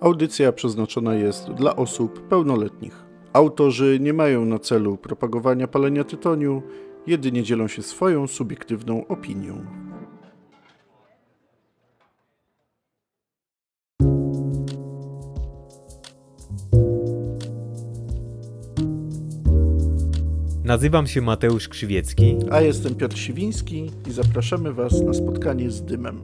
Audycja przeznaczona jest dla osób pełnoletnich. Autorzy nie mają na celu propagowania palenia tytoniu, jedynie dzielą się swoją subiektywną opinią. Nazywam się Mateusz Krzywiecki. A jestem Piotr Siwiński i zapraszamy Was na spotkanie z dymem.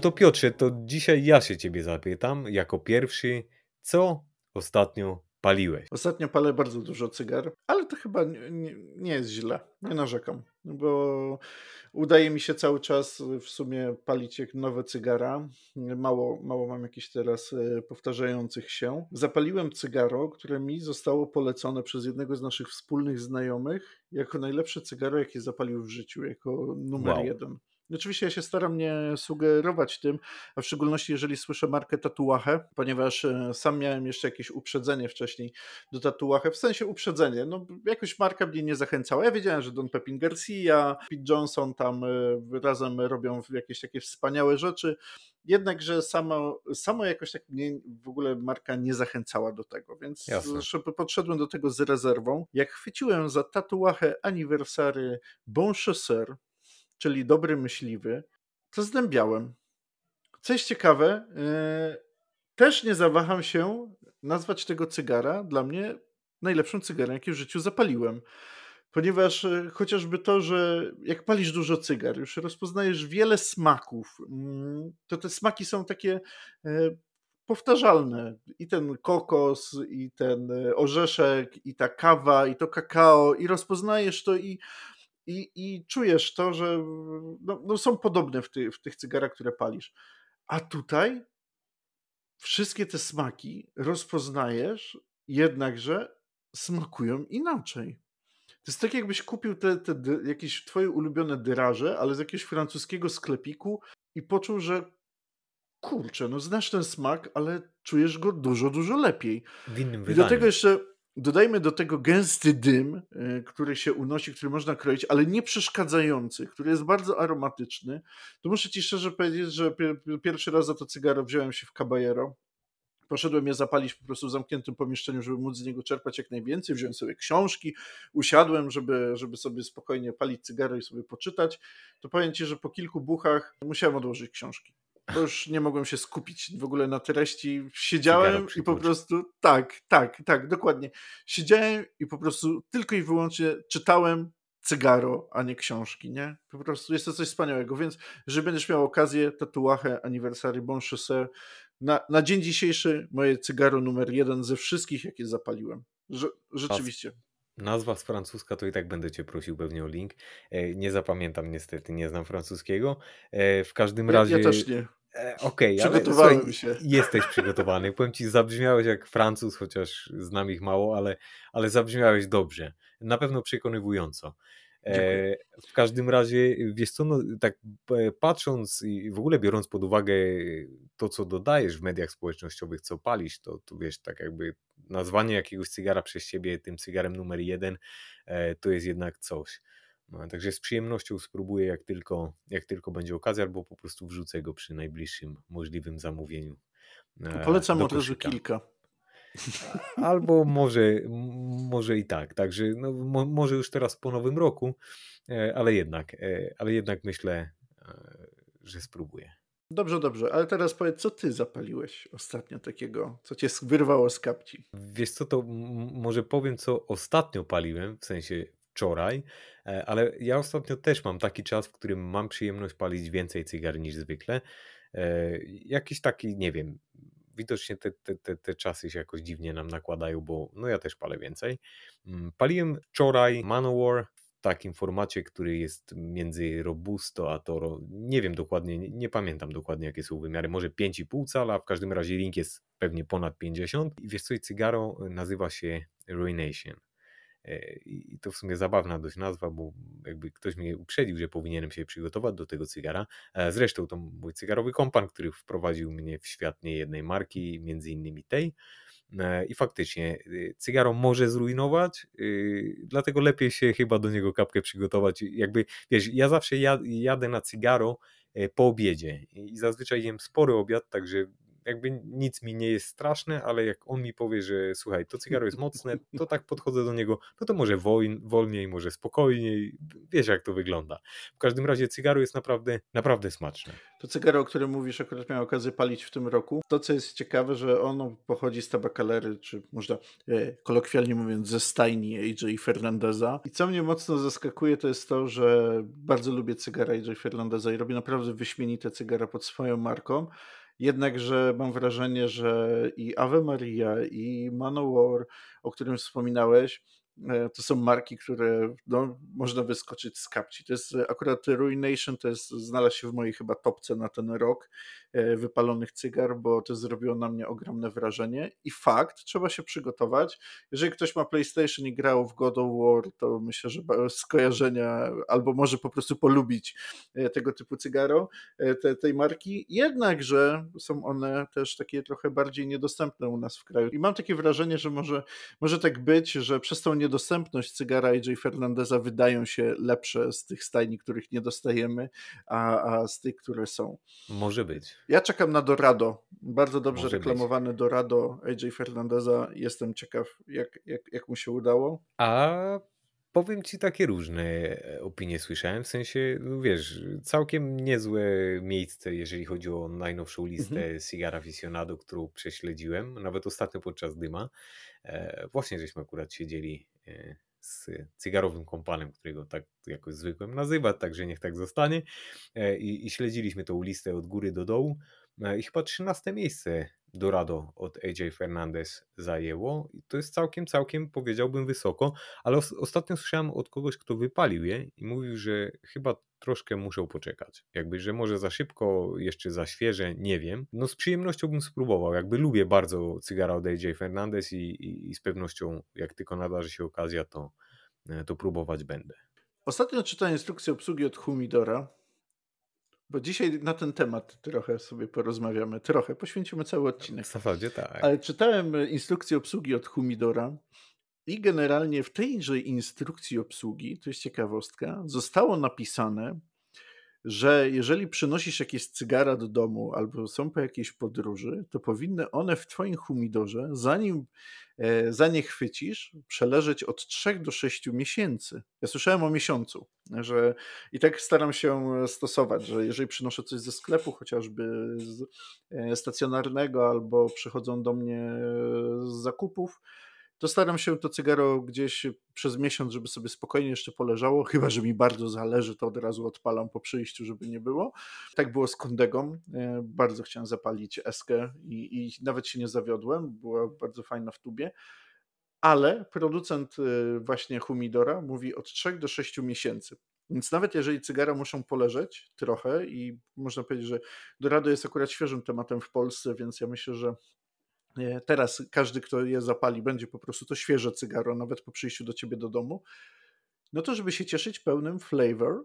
No to Piotrze, to dzisiaj ja się ciebie zapytam jako pierwszy, co ostatnio paliłeś? Ostatnio palę bardzo dużo cygar, ale to chyba nie, nie, nie jest źle, nie narzekam, bo udaje mi się cały czas w sumie palić jak nowe cygara. Mało, mało mam jakichś teraz e, powtarzających się. Zapaliłem cygaro, które mi zostało polecone przez jednego z naszych wspólnych znajomych jako najlepsze cygaro, jakie zapalił w życiu, jako numer wow. jeden. Oczywiście ja się staram nie sugerować tym, a w szczególności jeżeli słyszę markę Tatuache, ponieważ e, sam miałem jeszcze jakieś uprzedzenie wcześniej do Tatuache, w sensie uprzedzenie, no jakoś marka mnie nie zachęcała. Ja wiedziałem, że Don Pepin Garcia, Pete Johnson tam e, razem robią jakieś takie wspaniałe rzeczy, jednakże samo, samo jakoś tak mnie w ogóle marka nie zachęcała do tego, więc podszedłem do tego z rezerwą. Jak chwyciłem za Tatuache Anniversary Bon Chasseur, czyli dobry myśliwy, to zdębiałem. Coś ciekawe, yy, też nie zawaham się nazwać tego cygara dla mnie najlepszą cygarą, jakie w życiu zapaliłem. Ponieważ yy, chociażby to, że jak palisz dużo cygar, już rozpoznajesz wiele smaków, yy, to te smaki są takie yy, powtarzalne. I ten kokos, i ten orzeszek, i ta kawa, i to kakao, i rozpoznajesz to i i, i czujesz to, że no, no są podobne w, ty, w tych cygarach, które palisz. A tutaj wszystkie te smaki rozpoznajesz, jednakże smakują inaczej. To jest tak, jakbyś kupił te, te jakieś twoje ulubione dyraże, ale z jakiegoś francuskiego sklepiku i poczuł, że kurczę, no znasz ten smak, ale czujesz go dużo, dużo lepiej. W innym wydaniu. I do tego jeszcze Dodajmy do tego gęsty dym, e, który się unosi, który można kroić, ale nie przeszkadzający, który jest bardzo aromatyczny. To muszę ci szczerze powiedzieć, że pierwszy raz za to cygaro wziąłem się w Caballero. Poszedłem je zapalić po prostu w zamkniętym pomieszczeniu, żeby móc z niego czerpać jak najwięcej. Wziąłem sobie książki, usiadłem, żeby, żeby sobie spokojnie palić cygaro i sobie poczytać. To powiem ci, że po kilku buchach musiałem odłożyć książki bo już nie mogłem się skupić w ogóle na treści. Siedziałem i po prostu, tak, tak, tak, dokładnie. Siedziałem i po prostu tylko i wyłącznie czytałem cygaro, a nie książki, nie? Po prostu jest to coś wspaniałego, więc jeżeli będziesz miał okazję, tatuaje, aniversary Bon Chausseur, na, na dzień dzisiejszy moje cygaro numer jeden ze wszystkich, jakie zapaliłem. rzeczywiście. Nazwa z francuska to i tak będę cię prosił pewnie o link. E, nie zapamiętam niestety, nie znam francuskiego. E, w każdym razie. Ja też nie. E, Okej, okay, przygotowałem ale, się. Jesteś przygotowany. Powiem ci, zabrzmiałeś jak Francuz, chociaż znam ich mało, ale, ale zabrzmiałeś dobrze. Na pewno przekonywująco. E, w każdym razie, wiesz co, no, tak patrząc i w ogóle biorąc pod uwagę to, co dodajesz w mediach społecznościowych, co palisz, to, to wiesz, tak jakby nazwanie jakiegoś cygara przez ciebie tym cygarem numer jeden, e, to jest jednak coś. No, także z przyjemnością spróbuję, jak tylko, jak tylko będzie okazja, albo po prostu wrzucę go przy najbliższym możliwym zamówieniu. E, polecam od razu kilka. Albo może, może i tak. Także no, mo, może już teraz po nowym roku, e, ale jednak, e, ale jednak myślę, że spróbuję. Dobrze, dobrze, ale teraz powiedz, co ty zapaliłeś ostatnio takiego, co cię wyrwało z kapci? Wiesz co, to może powiem, co ostatnio paliłem, w sensie wczoraj, e, ale ja ostatnio też mam taki czas, w którym mam przyjemność palić więcej cygar niż zwykle. E, jakiś taki, nie wiem, widocznie te, te, te, te czasy się jakoś dziwnie nam nakładają, bo no ja też palę więcej. Mm, paliłem wczoraj Manowar w takim formacie, który jest między Robusto a Toro. Nie wiem dokładnie, nie, nie pamiętam dokładnie jakie są wymiary, może 5,5 cala, w każdym razie ring jest pewnie ponad 50. I wiesz co, cygaro nazywa się Ruination. E, I to w sumie zabawna dość nazwa, bo jakby ktoś mnie uprzedził, że powinienem się przygotować do tego cygara. E, zresztą to mój cygarowy kompan, który wprowadził mnie w świat niejednej marki, między innymi tej. E, I faktycznie cygaro może zrujnować, dlatego lepiej się chyba do niego kapkę przygotować. Jakby, wiesz, ja zawsze jadę na cygaro po obiedzie. I zazwyczaj jem spory obiad, także jakby nic mi nie jest straszne, ale jak on mi powie, że słuchaj, to cygaro jest mocne, to tak podchodzę do niego, no to może wolniej, może spokojniej, wiesz jak to wygląda. W każdym razie cygaro jest naprawdę, naprawdę smaczne. To cygaro, o którym mówisz, akurat miałem okazję palić w tym roku. To, co jest ciekawe, że ono pochodzi z tabakalery, czy można e, kolokwialnie mówiąc, ze stajni AJ Fernandeza. I co mnie mocno zaskakuje, to jest to, że bardzo lubię cygara AJ Fernandeza i robi naprawdę wyśmienite cygara pod swoją marką. Jednakże mam wrażenie, że i Ave Maria, i Manowar, o którym wspominałeś, E, to są marki, które no, można wyskoczyć z kapci. To jest akurat Ruination, to jest, znalazł się w mojej chyba topce na ten rok e, wypalonych cygar, bo to zrobiło na mnie ogromne wrażenie. I fakt, trzeba się przygotować. Jeżeli ktoś ma PlayStation i grał w God of War, to myślę, że skojarzenia albo może po prostu polubić e, tego typu cygaro te, tej marki. Jednakże są one też takie trochę bardziej niedostępne u nas w kraju. I mam takie wrażenie, że może, może tak być, że przez tą niedostępność cygara AJ Fernandeza wydają się lepsze z tych stajni, których nie dostajemy, a, a z tych, które są. Może być. Ja czekam na Dorado. Bardzo dobrze Może reklamowane być. Dorado AJ Fernandeza. Jestem ciekaw, jak, jak, jak mu się udało. A Powiem ci takie różne e, opinie słyszałem, w sensie, no wiesz, całkiem niezłe miejsce, jeżeli chodzi o najnowszą listę mhm. Cigar Aficionado, którą prześledziłem, nawet ostatnio podczas dyma. E, właśnie żeśmy akurat siedzieli e, z cygarowym kompanem, którego tak jakoś zwykłem nazywać, także niech tak zostanie. I, I, śledziliśmy tą listę od góry do dołu. I chyba 13 miejsce Dorado od AJ Fernandez zajęło. I to jest całkiem, całkiem powiedziałbym wysoko, ale os ostatnio słyszałem od kogoś, kto wypalił je i mówił, że chyba troszkę muszą poczekać. Jakby, że może za szybko, jeszcze za świeże, nie wiem. No z przyjemnością bym spróbował. Jakby lubię bardzo cygara od AJ Fernandez i, i, i z pewnością, jak tylko nadarzy się okazja, to, e, to próbować będę. Ostatnio czytałem instrukcję obsługi od Humidora bo dzisiaj na ten temat trochę sobie porozmawiamy. Trochę, poświęcimy cały odcinek. W zasadzie tak. Ale czytałem instrukcję obsługi od Humidora i generalnie w tejże instrukcji obsługi, to jest ciekawostka, zostało napisane, że jeżeli przynosisz jakieś cygara do domu albo są po jakiejś podróży, to powinny one w twoim humidorze, zanim e, za nie chwycisz, przeleżeć od 3 do 6 miesięcy. Ja słyszałem o miesiącu, że i tak staram się stosować, że jeżeli przynoszę coś ze sklepu, chociażby z e, stacjonarnego, albo przychodzą do mnie z zakupów, to staram się to cygaro gdzieś przez miesiąc, żeby sobie spokojnie jeszcze poleżało, chyba, że mi bardzo zależy, to od razu odpalam po przyjściu, żeby nie było. Tak było z Kondegą, e, bardzo chciałem zapalić eskę i, i nawet się nie zawiodłem, była bardzo fajna w tubie, ale producent e, właśnie humidora mówi od 3 do 6 miesięcy. Więc nawet jeżeli cygara muszą poleżeć trochę i można powiedzieć, że Dorado jest akurat świeżym tematem w Polsce, więc ja myślę, że Teraz każdy, kto je zapali, będzie po prostu to świeże cygaro, nawet po przyjściu do ciebie do domu. No to, żeby się cieszyć pełnym flavor,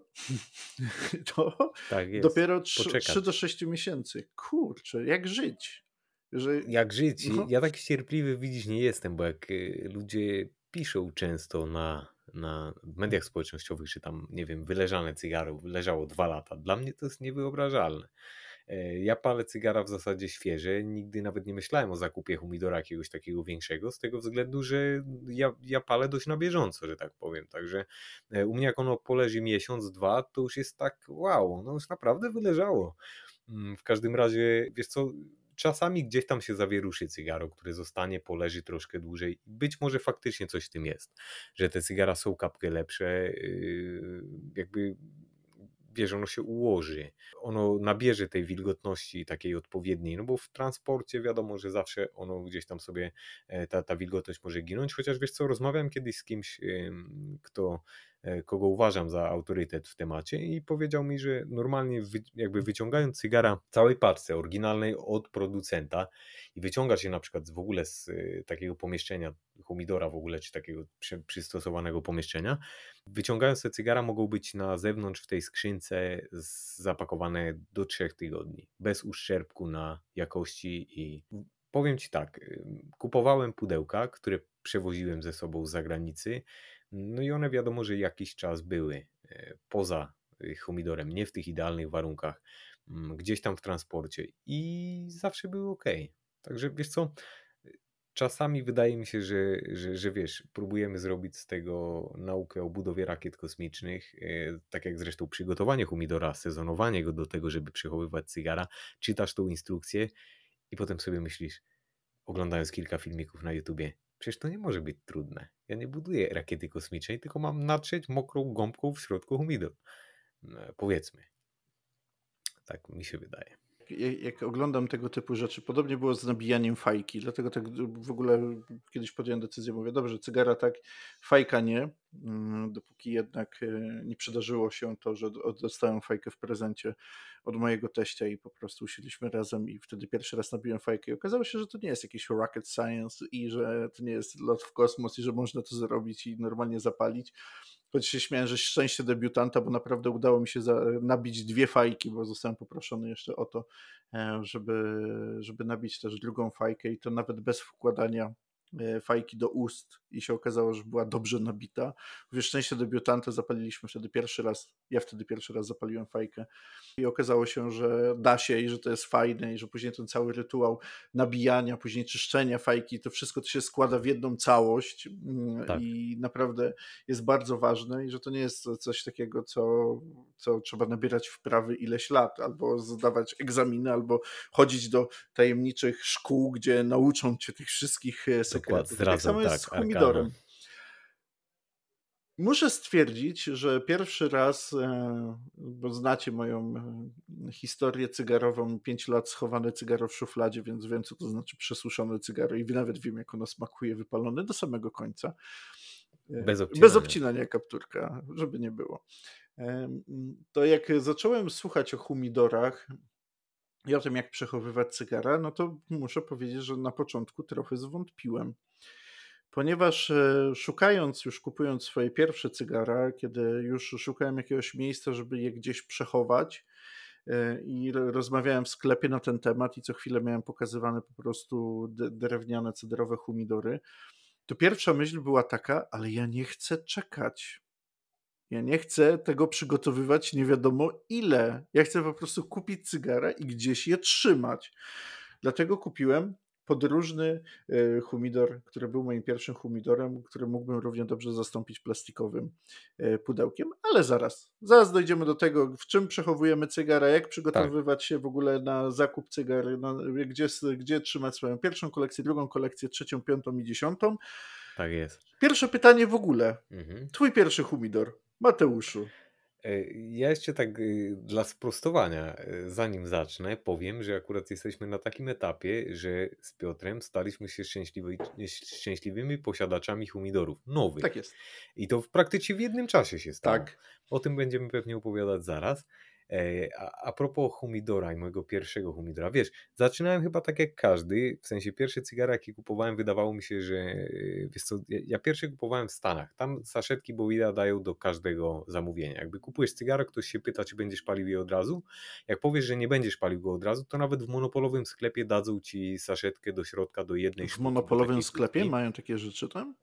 to tak dopiero 3, 3, do 6 miesięcy. Kurczę, jak żyć? Że... Jak żyć? No. Ja tak cierpliwy widzisz nie jestem, bo jak y, ludzie piszą często na, na mediach społecznościowych, że tam, nie wiem, wyleżane cygaro leżało dwa lata. Dla mnie to jest niewyobrażalne. E, ja palę cygara w zasadzie świeże, nigdy nawet nie myślałem o zakupie humidora jakiegoś takiego większego, z tego względu, że ja, ja palę dość na bieżąco, że tak powiem. Także e, u mnie jak ono poleży miesiąc, dwa, to już jest tak wow, no już naprawdę wyleżało. Mm, w każdym razie, wiesz co, czasami gdzieś tam się zawieruszy cygaro, które zostanie, poleży troszkę dłużej. Być może faktycznie coś w tym jest, że te cygara są kapkę lepsze, yy, jakby wiesz, ono się ułoży, ono nabierze tej wilgotności takiej odpowiedniej, no bo w transporcie wiadomo, że zawsze ono gdzieś tam sobie, e, ta, ta wilgotność może ginąć, chociaż wiesz co, rozmawiałem kiedyś z kimś, kto kogo uważam za autorytet w temacie i powiedział mi, że normalnie jakby wyciągając cygara całej parce oryginalnej od producenta i wyciąga się na przykład w ogóle z e, takiego pomieszczenia, humidora w ogóle, czy takiego przystosowanego pomieszczenia, wyciągając te cygara mogą być na zewnątrz w tej skrzynce zapakowane do trzech tygodni, bez uszczerbku na jakości i powiem Ci tak, kupowałem pudełka, które przewoziłem ze sobą z zagranicy, no i one wiadomo, że jakiś czas były e, poza y, humidorem, nie w tych idealnych warunkach, mm, gdzieś tam w transporcie i zawsze były ok. Także wiesz co, czasami wydaje mi się, że, że, że wiesz, próbujemy zrobić z tego naukę o budowie rakiet kosmicznych, e, tak jak zresztą przygotowanie humidora, sezonowanie go do tego, żeby przechowywać cygara, czytasz tą instrukcję i potem sobie myślisz, oglądając kilka filmików na YouTubie, przecież to nie może być trudne. Ja nie buduję rakiety kosmicznej, tylko mam natrzeć mokrą gąbką w środku humidor. E, powiedzmy. Tak mi się wydaje jak oglądam tego typu rzeczy, podobnie było z nabijaniem fajki, dlatego tak w ogóle kiedyś podjąłem decyzję, mówię, dobrze, cygara tak, fajka nie, mm, dopóki jednak e, nie przydarzyło się to, że dostałem fajkę w prezencie od mojego teścia i po prostu usiedliśmy razem i wtedy pierwszy raz nabiłem fajkę i okazało się, że to nie jest jakiś rocket science i że to nie jest lot w kosmos i że można to zrobić i normalnie zapalić, choć się śmiałem, że szczęście debiutanta, bo naprawdę udało mi się za, nabić dwie fajki, bo zostałem poproszony jeszcze o to, e, żeby, żeby nabić też drugą fajkę i to nawet bez wkładania fajki do ust i się okazało, że była dobrze nabita. W szczęście debiutanta zapaliliśmy wtedy pierwszy raz, ja wtedy pierwszy raz zapaliłem fajkę i okazało się, że da się i że to jest fajne i że później ten cały rytuał nabijania, później czyszczenia fajki, to wszystko to się składa w jedną całość mm, tak. i naprawdę jest bardzo ważne i że to nie jest coś takiego, co, co trzeba nabierać wprawy ileś lat, albo zdawać egzaminy, albo chodzić do tajemniczych szkół, gdzie nauczą cię tych wszystkich sekretów Dokład, zdradzam, tak samo jest tak, z pomidorem. Muszę stwierdzić, że pierwszy raz, e, bo znacie moją e, historię cygarową, 5 lat schowane cygaro w szufladzie, więc wiem, co to znaczy przesuszone cygaro i nawet wiem, jak ono smakuje wypalone do samego końca. E, bez obcinania. Bez obcinania kapturka, żeby nie było. To jak zacząłem słuchać o humidorach, i o tym, jak przechowywać cygara, no to muszę powiedzieć, że na początku trochę zwątpiłem. Ponieważ e, szukając, już kupując swoje pierwsze cygara, kiedy już szukałem jakiegoś miejsca, żeby je gdzieś przechować, e, i rozmawiałem w sklepie na ten temat, i co chwilę miałem pokazywane po prostu drewniane, cedrowe humidory, to pierwsza myśl była taka, ale ja nie chcę czekać. Ja nie chcę tego przygotowywać nie wiadomo ile. Ja chcę po prostu kupić cygara i gdzieś je trzymać. Dlatego kupiłem podróżny e, humidor, który był moim pierwszym humidorem, który mógłbym równie dobrze zastąpić plastikowym e, pudełkiem, ale zaraz, zaraz dojdziemy do tego, w czym przechowujemy cygara, jak przygotowywać tak. się w ogóle na zakup cygar, gdzie, gdzie trzymać swoją pierwszą kolekcję, drugą kolekcję, trzecią, piątą i dziesiątą. Tak jest. Pierwsze pytanie w ogóle. Mhm. Twój pierwszy humidor. Mateuszu. E, ja jeszcze tak y, dla sprostowania, e, zanim zacznę, powiem, że akurat jesteśmy na takim etapie, że z Piotrem staliśmy się szczęśliwy, szczęśliwymi posiadaczami humidorów nowych. Tak jest. I to w praktycznie w jednym czasie się stało. Tak. O tym będziemy pewnie opowiadać zaraz. E, a, a propos humidora i mojego pierwszego humidora, wiesz, zaczynałem chyba tak jak każdy, w sensie pierwsze cygara, jakie kupowałem, wydawało mi się, że e, wiesz co, ja, ja pierwsze kupowałem w Stanach, tam saszetki Bowida dają do każdego zamówienia. Jakby kupujesz cygaro, ktoś się pyta, czy będziesz palił je od razu, jak powiesz, że nie będziesz palił go od razu, to nawet w monopolowym sklepie dadzą ci saszetkę do środka do jednej W monopolowym sklepie mają takie rzeczy tam?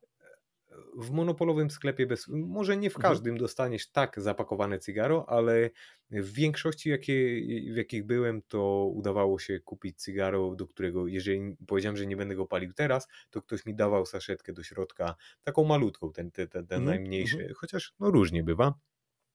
W monopolowym sklepie, bez, może nie w mhm. każdym dostaniesz tak zapakowane cygaro, ale w większości, jakie, w jakich byłem, to udawało się kupić cygaro, do którego, jeżeli powiedziałem, że nie będę go palił teraz, to ktoś mi dawał saszetkę do środka, taką malutką, ten, ten, ten, ten mhm. najmniejszy, mhm. chociaż no różnie bywa.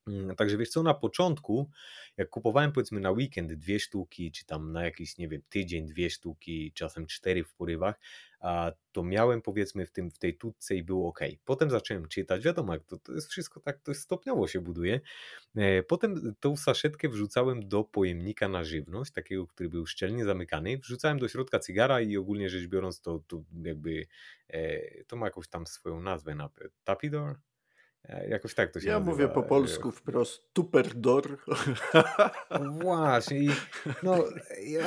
Mm, także wiesz co, na początku, jak kupowałem powiedzmy na weekend dwie sztuki, czy tam na jakiś, nie wiem, tydzień dwie sztuki, czasem cztery w porywach, a to miałem powiedzmy w, tym, w tej tutce i było ok. Potem zacząłem czytać, wiadomo, jak to, to jest wszystko tak, to stopniowo się buduje. E, potem tą saszetkę wrzucałem do pojemnika na żywność, takiego, który był szczelnie zamykany. Wrzucałem do środka cygara i ogólnie rzecz biorąc, to, to jakby e, to ma jakąś tam swoją nazwę, na Tapidor? E, jakoś tak to się Ja nazywa. mówię po polsku wprost Tuperdor. Właśnie. No,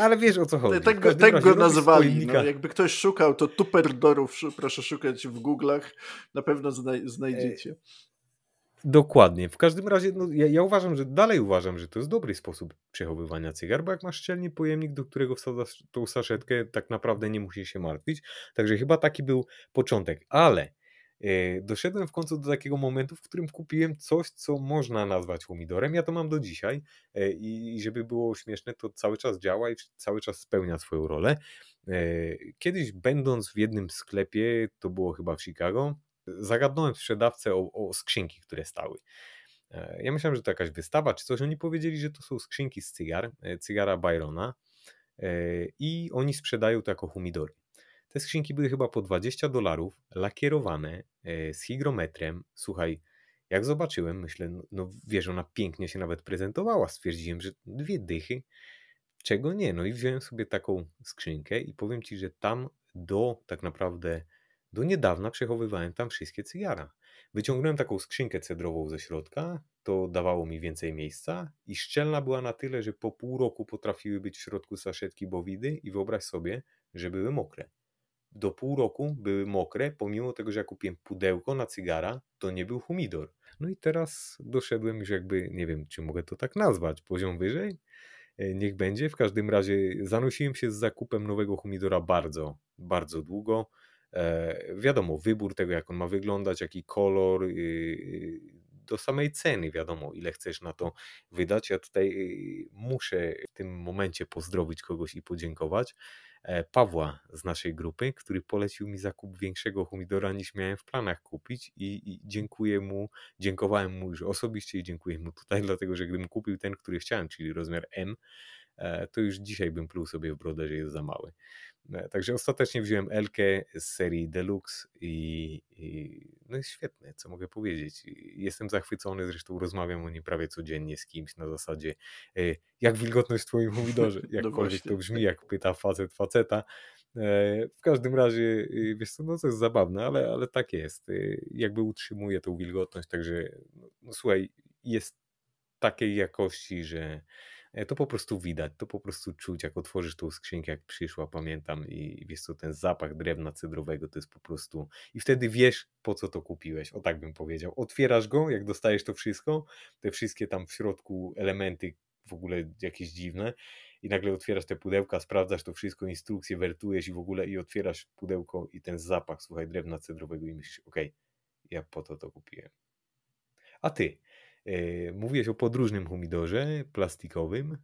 ale wiesz o co chodzi. Tak, go, tak go nazwali. No, jakby ktoś szukał, to Tuperdorów proszę szukać w Google'ach. Na pewno znaj znajdziecie. Dokładnie. W każdym razie no, ja, ja, uważam, że dalej uważam, że to jest dobry sposób przechowywania cygar, bo jak masz szczelny pojemnik, do którego wsadzasz tą saszetkę, tak naprawdę nie musisz się martwić. Także chyba taki był początek. Ale E, doszedłem w końcu do takiego momentu, w którym kupiłem coś, co można nazwać humidorem. Ja to mam do dzisiaj e, i żeby było śmieszne, to cały czas działa i cały czas spełnia swoją rolę. E, kiedyś będąc w jednym sklepie, to było chyba w Chicago, zagadnąłem sprzedawcę o, o skrzynki, które stały. Ja myślałem, że to jakaś wystawa czy coś. Oni powiedzieli, że to są skrzynki z cygar, cygara Byrona i oni sprzedają to jako humidory. Te skrzynki były chyba po 20 dolarów, lakierowane, e, z hygrometrem. Słuchaj, jak zobaczyłem, myślę, no wiesz, ona pięknie się nawet prezentowała. Stwierdziłem, że dwie dychy, czego nie. No i wziąłem sobie taką skrzynkę i powiem ci, że tam do tak naprawdę do niedawna przechowywałem tam wszystkie cygara. Wyciągnąłem taką skrzynkę cedrową ze środka, to dawało mi więcej miejsca i szczelna była na tyle, że po pół roku potrafiły być w środku saszetki bowidy i wyobraź sobie, że były mokre do pół roku były mokre, pomimo tego, że ja kupiłem pudełko na cygara, to nie był humidor. No i teraz doszedłem już jakby, nie wiem, czy mogę to tak nazwać, poziom wyżej? E, niech będzie. W każdym razie zanosiłem się z zakupem nowego humidora bardzo, bardzo długo. E, wiadomo, wybór tego, jak on ma wyglądać, jaki kolor, yy, do samej ceny, wiadomo, ile chcesz na to wydać. Ja tutaj yy, muszę w tym momencie pozdrowić kogoś i podziękować. E, Pawła z naszej grupy, który polecił mi zakup większego humidora niż miałem w planach kupić i, i dziękuję mu, dziękowałem mu już osobiście i dziękuję mu tutaj, dlatego że gdybym kupił ten, który chciałem, czyli rozmiar M, e, to już dzisiaj bym pluł sobie w brodę, że jest za mały. E, także ostatecznie wziąłem Elkę z serii Deluxe i, i, no jest świetne, co mogę powiedzieć. Jestem zachwycony, zresztą rozmawiam o nim prawie codziennie z kimś na zasadzie e, jak wilgotność w twoim pomidorze, no jakkolwiek to brzmi, jak pyta facet faceta. E, w każdym razie, wiesz co, no to jest zabawne, ale, ale tak jest. Jakby utrzymuje tą wilgotność, także no, no słuchaj, jest takiej jakości, że to po prostu widać, to po prostu czuć, jak otworzysz tą skrzynkę, jak przyszła, pamiętam i wiesz co, ten zapach drewna cydrowego to jest po prostu i wtedy wiesz, po co to kupiłeś, o tak bym powiedział. Otwierasz go, jak dostajesz to wszystko, te wszystkie tam w środku elementy w ogóle jakieś dziwne i nagle otwierasz te pudełka, sprawdzasz to wszystko, instrukcje, wertujesz i w ogóle i otwierasz pudełko i ten zapach, słuchaj, drewna cedrowego i myślisz, okej, okay, ja po to to kupiłem. A ty, E, mówiłeś o podróżnym humidorze plastikowym.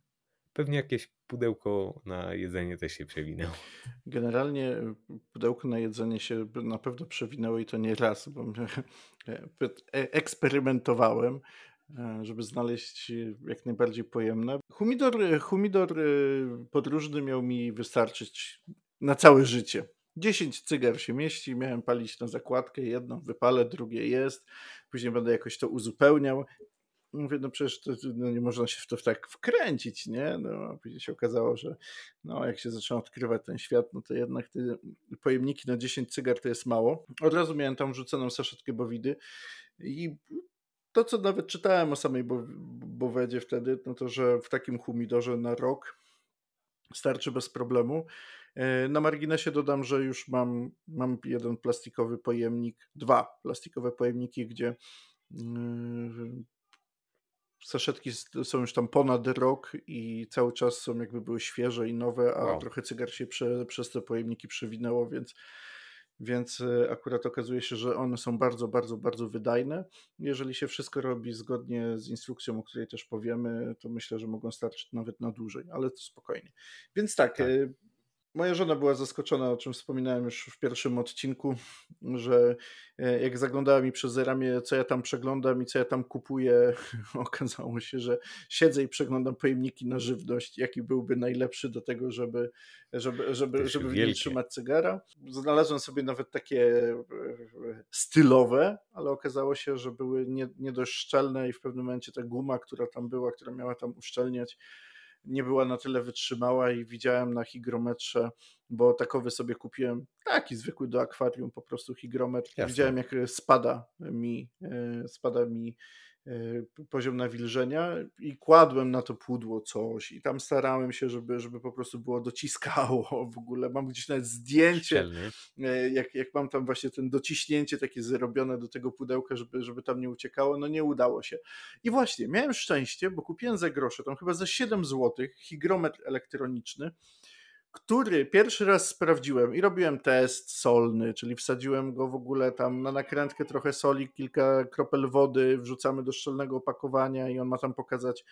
Pewnie jakieś pudełko na jedzenie też się przewinęło. Generalnie e, pudełko na jedzenie się na pewno przewinęło i to nie raz, bo e, eksperymentowałem, żeby znaleźć jak najbardziej pojemne. Humidor, humidor podróżny miał mi wystarczyć na całe życie. 10 cygar się mieści, miałem palić na zakładkę, jedno wypalę, drugie jest, później będę jakoś to uzupełniał. Mówię, no przecież to, no nie można się w to tak wkręcić, nie? No, a później się okazało, że no, jak się zacząłem odkrywać ten świat, no to jednak te pojemniki na 10 cygar to jest mało. Od razu miałem tam wrzuconą saszetkę bowidy i to, co nawet czytałem o samej bowedzie wtedy, no to, że w takim humidorze na rok starczy bez problemu. E, na marginesie dodam, że już mam, mam jeden plastikowy pojemnik, dwa plastikowe pojemniki, gdzie mm, saszetki są już tam ponad rok i cały czas są jakby były świeże i nowe, a wow. trochę cygar się prze, przez te pojemniki przewinęło, więc, więc e, akurat okazuje się, że one są bardzo, bardzo, bardzo wydajne. Jeżeli się wszystko robi zgodnie z instrukcją, o której też powiemy, to myślę, że mogą starczyć nawet na dłużej, ale to spokojnie. Więc tak, tak. Moja żona była zaskoczona, o czym wspominałem już w pierwszym odcinku, że e, jak zaglądała mi przez ramię, co ja tam przeglądam i co ja tam kupuję, okazało się, że siedzę i przeglądam pojemniki na żywność, jaki byłby najlepszy do tego, żeby, żeby, żeby, żeby w nim trzymać cygara. Znalazłem sobie nawet takie e, stylowe, ale okazało się, że były nie, nie dość szczelne i w pewnym momencie ta guma, która tam była, która miała tam uszczelniać, nie była na tyle wytrzymała i widziałem na higrometrze, bo takowy sobie kupiłem, taki zwykły do akwarium, po prostu higrometr. Jasne. Widziałem jak spada mi, e, spada mi E, poziom nawilżenia i kładłem na to pudło coś i tam starałem się, żeby, żeby po prostu było dociskało w ogóle. Mam gdzieś nawet zdjęcie, e, jak, jak mam tam właśnie ten dociśnięcie takie zrobione do tego pudełka, żeby, żeby tam nie uciekało, no nie udało się. I właśnie, miałem szczęście, bo kupiłem za grosze, tam chyba za 7 zł, higrometr elektroniczny, który pierwszy raz sprawdziłem i robiłem test solny, czyli wsadziłem go w ogóle tam na nakrętkę trochę soli, kilka kropel wody, wrzucamy do szczelnego opakowania i on ma tam pokazać,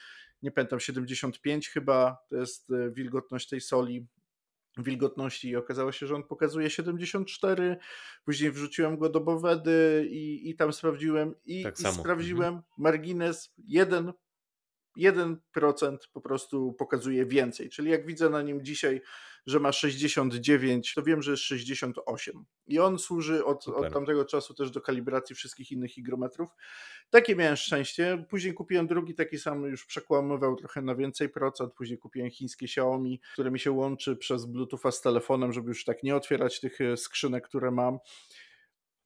nie pamiętam, 75 chyba, to jest e, wilgotność tej soli wilgotności i okazało się, że on pokazuje 74. Później wrzuciłem go do Bowedy i, i tam sprawdziłem i, tak i sprawdziłem mhm. margines 1 1% po prostu pokazuje więcej. Czyli jak widzę na nim dzisiaj, że ma 69, to wiem, że jest 68. I on służy od, od tamtego czasu też do kalibracji wszystkich innych hygrometrów. Takie miałem szczęście. Później kupiłem drugi taki sam, już przekłamywał trochę na więcej procent. Później kupiłem chińskie Xiaomi, które mi się łączy przez Bluetootha z telefonem, żeby już tak nie otwierać tych e, skrzynek, które mam.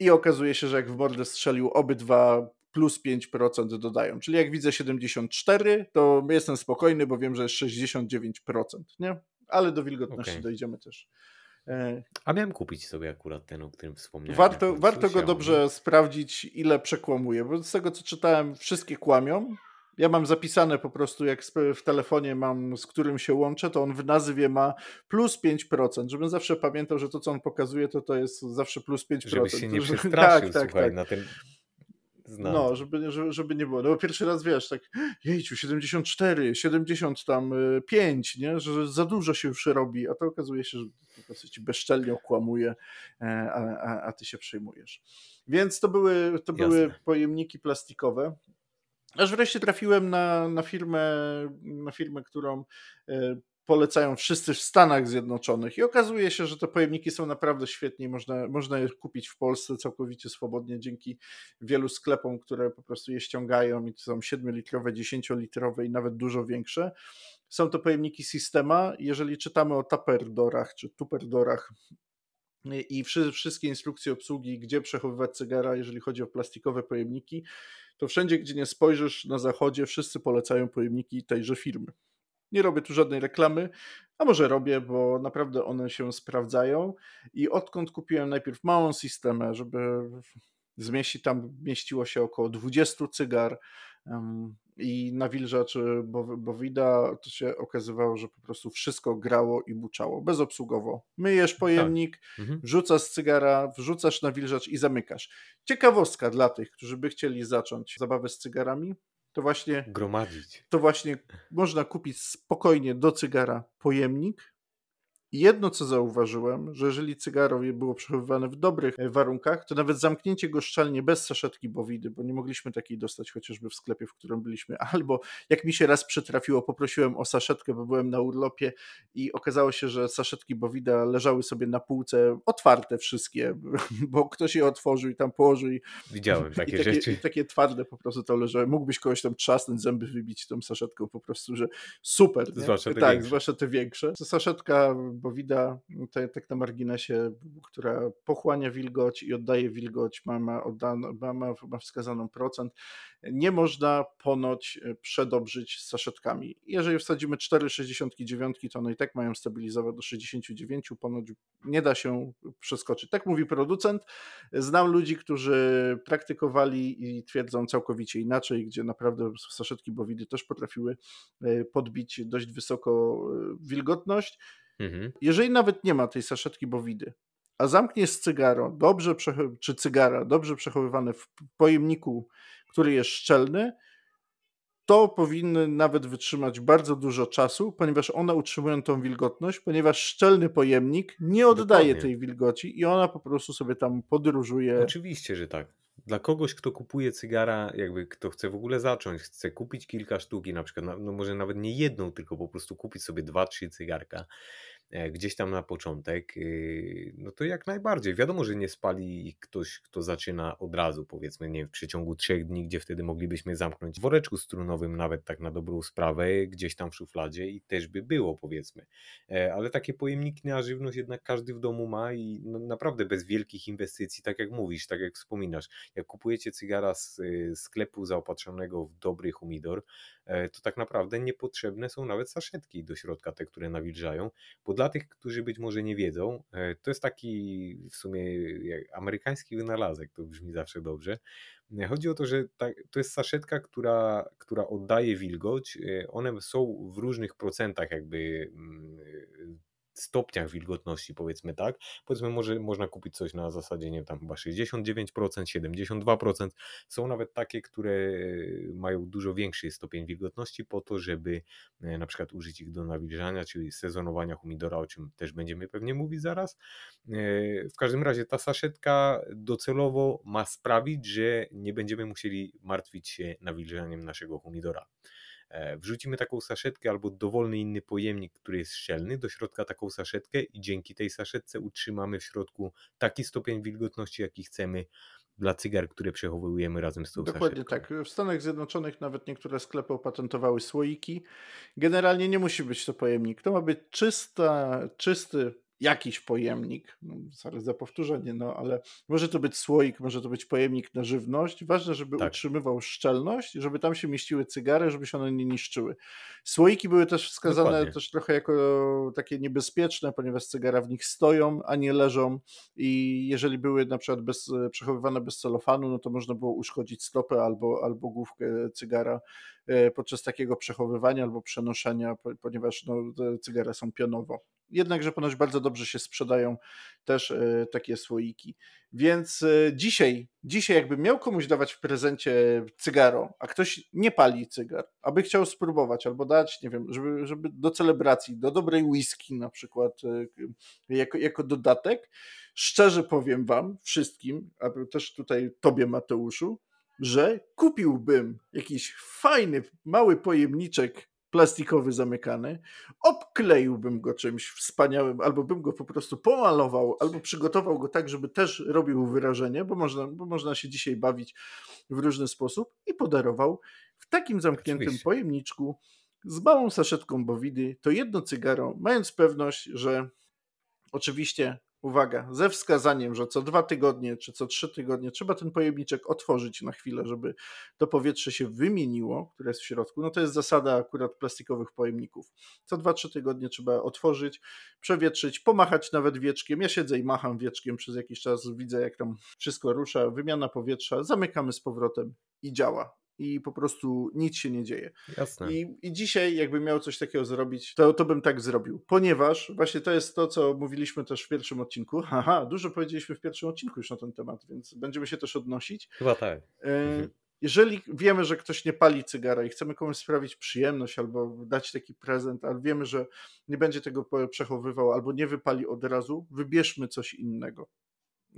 I okazuje się, że jak w mordę strzelił obydwa plus 5% dodają. Czyli jak widzę 74, to jestem spokojny, bo wiem, że jest 69%, nie? Ale do wilgotności okay. dojdziemy też. E, A miałem kupić sobie akurat ten, o którym wspomniałem. Warto, warto go dobrze sprawdzić, ile przekłamuje, bo z tego co czytałem, wszystkie kłamią. Ja mam zapisane po prostu, jak w telefonie mam, z którym się łączę, to on w nazwie ma plus 5%, żebym zawsze pamiętał, że to, co on pokazuje, to to jest zawsze plus 5%. Żebyś się nie przestraszył, tak, tak, słuchaj, tak. na tym Znam. No, żeby, żeby, żeby nie było. No bo pierwszy raz wiesz, tak, jejciu, 74, 70 tam 5, nie? Że za dużo się już robi, a to okazuje się, że po prostu ci bezczelnie okłamuje, e, a, a, a ty się przejmujesz. Więc to były, to były pojemniki plastikowe. Aż wreszcie trafiłem na, na firmę, na firmę, którą e, polecają wszyscy w Stanach Zjednoczonych i okazuje się, że te pojemniki są naprawdę świetnie można, można je kupić w Polsce całkowicie swobodnie dzięki wielu sklepom, które po prostu je ściągają i to są 7-litrowe, 10-litrowe i nawet dużo większe. Są to pojemniki Systema. Jeżeli czytamy o Tuperdorach czy Tuperdorach i wszystkie instrukcje obsługi, gdzie przechowywać cygara, jeżeli chodzi o plastikowe pojemniki, to wszędzie, gdzie nie spojrzysz na zachodzie, wszyscy polecają pojemniki tejże firmy. Nie robię tu żadnej reklamy, a może robię, bo naprawdę one się sprawdzają. I odkąd kupiłem najpierw małą systemę, żeby zmieścić tam mieściło się około 20 cygar i nawilżacz bowida, to się okazywało, że po prostu wszystko grało i buczało, bezobsługowo. Myjesz tak. pojemnik, tak. mhm. wrzucasz cygara, wrzucasz nawilżacz i zamykasz. Ciekawostka dla tych, którzy by chcieli zacząć zabawę z cygarami, to właśnie gromadzić. To właśnie można kupić spokojnie do cygara pojemnik, Jedno, co zauważyłem, że jeżeli cygaro było przechowywane w dobrych e, warunkach, to nawet zamknięcie go szczelnie bez saszetki bowidy, bo nie mogliśmy takiej dostać chociażby w sklepie, w którym byliśmy, albo jak mi się raz przytrafiło, poprosiłem o saszetkę, bo byłem na urlopie i okazało się, że saszetki bowida leżały sobie na półce, otwarte wszystkie, bo ktoś je otworzył i tam położył. I, Widziałem takie, i takie rzeczy. I takie twarde po prostu to leżały. Mógłbyś kogoś tam trzasnąć, zęby wybić tą saszetką po prostu, że super. Zwłaszcza tak, większe. zwłaszcza te większe. Saszetka bowida, tak, tak na marginesie, która pochłania wilgoć i oddaje wilgoć, ma, ma, oddano, ma, ma wskazaną procent, nie można ponoć e, przedobrzyć z saszetkami. Jeżeli wsadzimy 4,69, to one i tak mają stabilizować do 69, ponoć nie da się przeskoczyć. Tak mówi producent. Znam ludzi, którzy praktykowali i twierdzą całkowicie inaczej, gdzie naprawdę saszetki bowidy też potrafiły e, podbić dość wysoko e, wilgotność. Mhm. Jeżeli nawet nie ma tej saszetki bowidy, a zamkniesz cygaro, dobrze czy cygara, dobrze przechowywane w pojemniku, który jest szczelny, to powinny nawet wytrzymać bardzo dużo czasu, ponieważ one utrzymują tą wilgotność, ponieważ szczelny pojemnik nie oddaje Dokładnie. tej wilgoci i ona po prostu sobie tam podróżuje. Oczywiście, że tak. Dla kogoś, kto kupuje cygara, jakby kto chce w ogóle zacząć, chce kupić kilka sztuki, na przykład, no, no może nawet nie jedną, tylko po prostu kupić sobie dwa, trzy cygarka gdzieś tam na początek, y, no to jak najbardziej. Wiadomo, że nie spali ktoś, kto zaczyna od razu, powiedzmy, nie w przeciągu trzech dni, gdzie wtedy moglibyśmy zamknąć w woreczku strunowym, nawet tak na dobrą sprawę, gdzieś tam w szufladzie i też by było, powiedzmy. E, ale takie pojemniki na żywność jednak każdy w domu ma i no naprawdę bez wielkich inwestycji, tak jak mówisz, tak jak wspominasz. Jak kupujecie cygara z y, sklepu zaopatrzonego w dobry humidor, e, to tak naprawdę niepotrzebne są nawet saszetki do środka, te, które nawilżają, bo dla tych, którzy być może nie wiedzą, e, to jest taki w sumie amerykański wynalazek, to brzmi zawsze dobrze. E, chodzi o to, że ta, to jest saszetka, która, która oddaje wilgoć. E, one są w różnych procentach jakby mm, stopniach wilgotności, powiedzmy tak. Powiedzmy, może można kupić coś na zasadzie, nie tam chyba 69%, 72%. Są nawet takie, które mają dużo większy stopień wilgotności po to, żeby e, na przykład użyć ich do nawilżania, czyli sezonowania humidora, o czym też będziemy pewnie mówić zaraz. E, w każdym razie ta saszetka docelowo ma sprawić, że nie będziemy musieli martwić się nawilżaniem naszego humidora. E, wrzucimy taką saszetkę albo dowolny inny pojemnik, który jest szczelny, do środka taką saszetkę i dzięki tej saszetce utrzymamy w środku taki stopień wilgotności, jaki chcemy dla cygar, które przechowujemy razem z tą Dokładnie saszetką. tak. W Stanach Zjednoczonych nawet niektóre sklepy opatentowały słoiki. Generalnie nie musi być to pojemnik. To ma być czysta, czysty jakiś pojemnik, no, sorry za powtórzenie, no ale może to być słoik, może to być pojemnik na żywność. Ważne, żeby tak. utrzymywał szczelność, żeby tam się mieściły cygary, żeby się one nie niszczyły. Słoiki były też wskazane Dokładnie. też trochę jako takie niebezpieczne, ponieważ cygara w nich stoją, a nie leżą i jeżeli były na przykład bez, przechowywane bez celofanu, no to można było uszkodzić stopę albo, albo główkę cygara e, podczas takiego przechowywania albo przenoszenia, ponieważ no, cygara są pionowo jednakże ponoć bardzo dobrze się sprzedają też e, takie słoiki. Więc e, dzisiaj, dzisiaj jakbym miał komuś dawać w prezencie cygaro, a ktoś nie pali cygar, aby chciał spróbować albo dać, nie wiem, żeby, żeby do celebracji, do dobrej whisky na przykład e, jako, jako dodatek, szczerze powiem wam wszystkim, a też tutaj tobie Mateuszu, że kupiłbym jakiś fajny, mały pojemniczek plastikowy zamykany, obkleiłbym go czymś wspaniałym, albo bym go po prostu pomalował, albo przygotował go tak, żeby też robił wyrażenie, bo można, bo można się dzisiaj bawić w różny sposób i podarował w takim zamkniętym Oczywiście. pojemniczku z małą saszetką bowidy to jedno cygaro, mając pewność, że oczywiście uwaga, ze wskazaniem, że co dwa tygodnie czy co trzy tygodnie trzeba ten pojemniczek otworzyć na chwilę, żeby to powietrze się wymieniło, które jest w środku. No to jest zasada akurat plastikowych pojemników. Co dwa, trzy tygodnie trzeba otworzyć, przewietrzyć, pomachać nawet wieczkiem. Ja siedzę i macham wieczkiem przez jakiś czas, widzę jak tam wszystko rusza, wymiana powietrza, zamykamy z powrotem i działa i po prostu nic się nie dzieje. Jasne. I, I dzisiaj, jakbym miał coś takiego zrobić, to, to bym tak zrobił. Ponieważ właśnie to jest to, co mówiliśmy też w pierwszym odcinku. Haha, dużo powiedzieliśmy w pierwszym odcinku już na ten temat, więc będziemy się też odnosić. Chyba tak. E, mhm. Jeżeli wiemy, że ktoś nie pali cygara i chcemy komuś sprawić przyjemność albo dać taki prezent, ale wiemy, że nie będzie tego przechowywał albo nie wypali od razu, wybierzmy coś innego.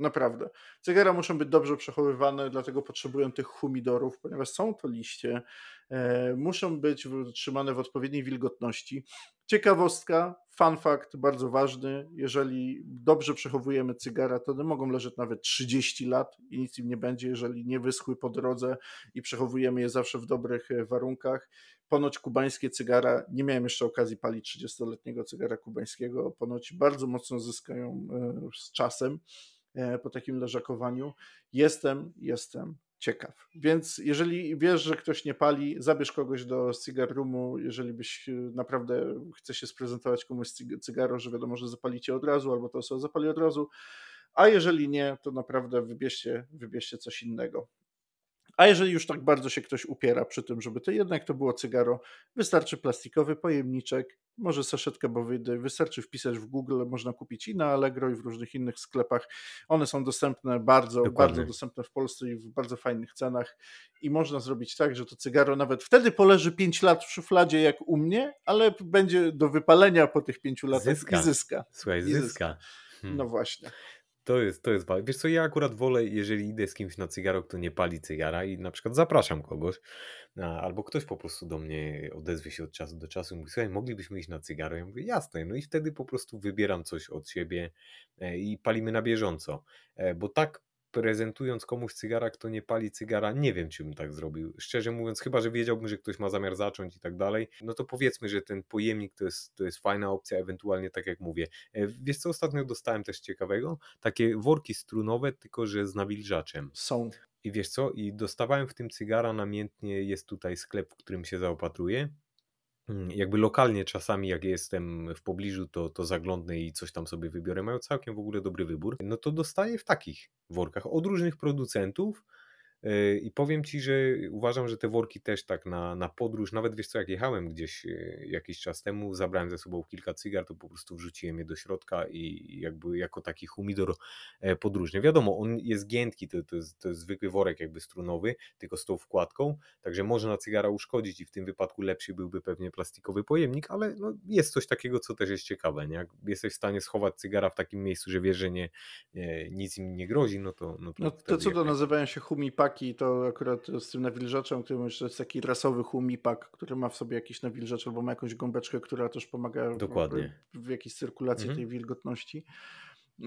Naprawdę. Cygara muszą być dobrze przechowywane, dlatego potrzebują tych humidorów, ponieważ są to liście, e, muszą być trzymane w odpowiedniej wilgotności. Ciekawostka, fun fact, bardzo ważny, jeżeli dobrze przechowujemy cygara, to one mogą leżeć nawet 30 lat i nic im nie będzie, jeżeli nie wyschły po drodze i przechowujemy je zawsze w dobrych e, warunkach. Ponoć kubańskie cygara, nie miałem jeszcze okazji palić 30-letniego cygara kubańskiego, ponoć bardzo mocno zyskają e, z czasem. E, po takim leżakowaniu. Jestem, jestem ciekaw. Więc jeżeli wiesz, że ktoś nie pali, zabierz kogoś do cigar roomu, jeżeli byś e, naprawdę chce się sprezentować komuś cygaro, że wiadomo, że zapalicie od razu, albo to osoba zapali od razu, a jeżeli nie, to naprawdę wybierzcie, wybierzcie coś innego. A jeżeli już tak bardzo się ktoś upiera przy tym, żeby to jednak to było cygaro, wystarczy plastikowy pojemniczek, może saszetkę bowydy, wystarczy wpisać w Google, można kupić i na Allegro i w różnych innych sklepach. One są dostępne bardzo, Dokładnie. bardzo dostępne w Polsce i w bardzo fajnych cenach i można zrobić tak, że to cygaro nawet wtedy poleży 5 lat w szufladzie jak u mnie, ale będzie do wypalenia po tych 5 latach zyska. i zyska. Słuchaj, zyska. zyska. Hmm. No właśnie. To jest, to jest. Wiesz co, ja akurat wolę, jeżeli idę z kimś na cygaro, kto nie pali cygara i na przykład zapraszam kogoś, albo ktoś po prostu do mnie odezwie się od czasu do czasu i mówi, słuchaj, moglibyśmy iść na cygaro? Ja mówię, jasne, no i wtedy po prostu wybieram coś od siebie e, i palimy na bieżąco, e, bo tak prezentując komuś cygara, kto nie pali cygara, nie wiem, czy bym tak zrobił. Szczerze mówiąc, chyba, że wiedziałbym, że ktoś ma zamiar zacząć i tak dalej, no to powiedzmy, że ten pojemnik to jest, to jest fajna opcja, ewentualnie tak jak mówię. E, wiesz co, ostatnio dostałem też ciekawego? Takie worki strunowe, tylko że z nawilżaczem. Są. I wiesz co, i dostawałem w tym cygara namiętnie, jest tutaj sklep, w którym się zaopatruję jakby lokalnie czasami jak jestem w pobliżu, to, to zaglądnę i coś tam sobie wybiorę. Mają całkiem w ogóle dobry wybór. No to dostaję w takich workach od różnych producentów I powiem ci, że uważam, że te worki też tak na, na podróż, nawet wiesz co, jak jechałem gdzieś yy, jakiś czas temu, zabrałem ze sobą kilka cygar, to po prostu wrzuciłem je do środka i jakby jako taki humidor e, podróżny. Wiadomo, on jest giętki, to, to, jest, to jest zwykły worek jakby strunowy, tylko z tą wkładką, także może na cygara uszkodzić i w tym wypadku lepszy byłby pewnie plastikowy pojemnik, ale no, jest coś takiego, co też jest ciekawe. Nie? Jak jesteś w stanie schować cygara w takim miejscu, że wiesz, że nie, nie nic im nie grozi, no to. No to, no, to co to nazywają się humipaki, to akurat z tym nawilżaczem, który myślę, to jest taki rasowy humipak, który ma w sobie jakiś nawilżacz albo ma jakąś gąbeczkę, która też pomaga Dokładnie. w, w jakiejś cyrkulacji mhm. tej wilgotności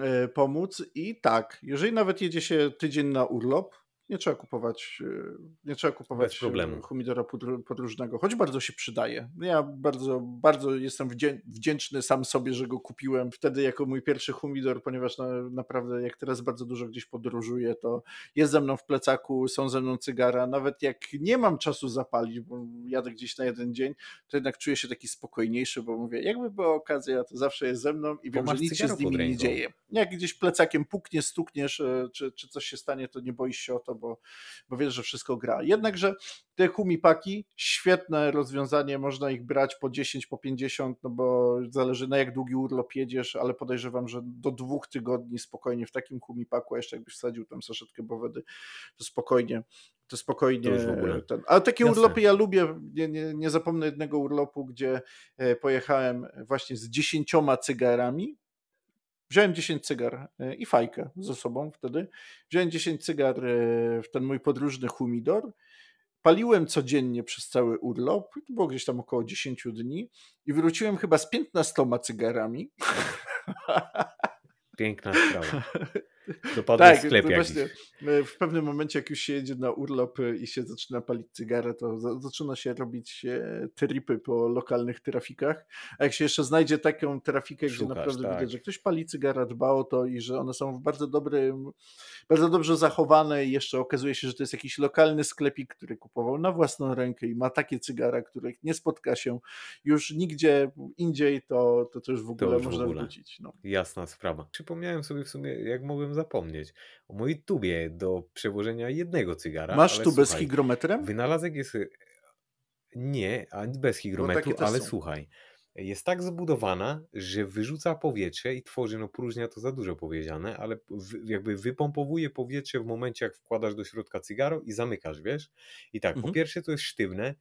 e, pomóc. I tak, jeżeli nawet jedzie się tydzień na urlop, nie trzeba kupować, e, nie trzeba kupować e, humidora podróżnego, choć bardzo się przydaje. Ja bardzo, bardzo jestem wdzięczny sam sobie, że go kupiłem wtedy jako mój pierwszy humidor, ponieważ na, naprawdę jak teraz bardzo dużo gdzieś podróżuję, to jest ze mną w plecaku, są ze mną cygara. Nawet jak nie mam czasu zapalić, bo jadę gdzieś na jeden dzień, to jednak czuję się taki spokojniejszy, bo mówię, jakby była okazja, to zawsze jest ze mną i wiem, że nic się z nimi nie dzieje. Jak gdzieś plecakiem puknie, stukniesz, e, czy, czy coś się stanie, to nie boisz się o to, bo, bo wiesz, że wszystko gra. Jednakże te humipaki, świetne rozwiązanie, można ich brać po 10, po 50, no bo zależy na jak długi urlop jedziesz, ale podejrzewam, że do dwóch tygodni spokojnie w takim humipaku, a jeszcze jakbyś wsadził tam saszetkę bowedy, to spokojnie to spokojnie. To ten. Ale takie Jasne. urlopy ja lubię. Nie, nie, nie zapomnę jednego urlopu, gdzie e, pojechałem właśnie z dziesięcioma cygarami Wziąłem 10 cygar e, i fajkę ze sobą wtedy. Wziąłem 10 cygar e, w ten mój podróżny humidor. Paliłem codziennie przez cały urlop, to było gdzieś tam około 10 dni i wróciłem chyba z 15 cygarami. Piękna sprawa. Dopadł tak, sklep właśnie e, w pewnym momencie, jak już się jedzie na urlop e, i się zaczyna palić cygarę, to za, zaczyna się robić e, tripy po lokalnych trafikach. A jak się jeszcze znajdzie taką trafikę, Szukasz, gdzie naprawdę tak. widać, że ktoś pali cygara, dba o to i że one są w bardzo dobrym, bardzo dobrze zachowane i jeszcze okazuje się, że to jest jakiś lokalny sklepik, który kupował na własną rękę i ma takie cygara, których nie spotka się już nigdzie indziej, to, to, to już w ogóle już można w ogóle. wrócić. No. Jasna sprawa. Przypomniałem sobie w sumie, jak mogłem zapomnieć o mojej tubie do przełożenia jednego cygara. Masz tubę z hygrometrem? Wynalazek jest. E, nie, ani bez hygrometru, ale są. słuchaj. Jest tak zbudowana, że wyrzuca powietrze i tworzy, no próżnia to za dużo powiedziane, ale jakby wypompowuje powietrze w momencie, jak wkładasz do środka cygaro i zamykasz, wiesz? I tak, mhm. po pierwsze to jest sztywne,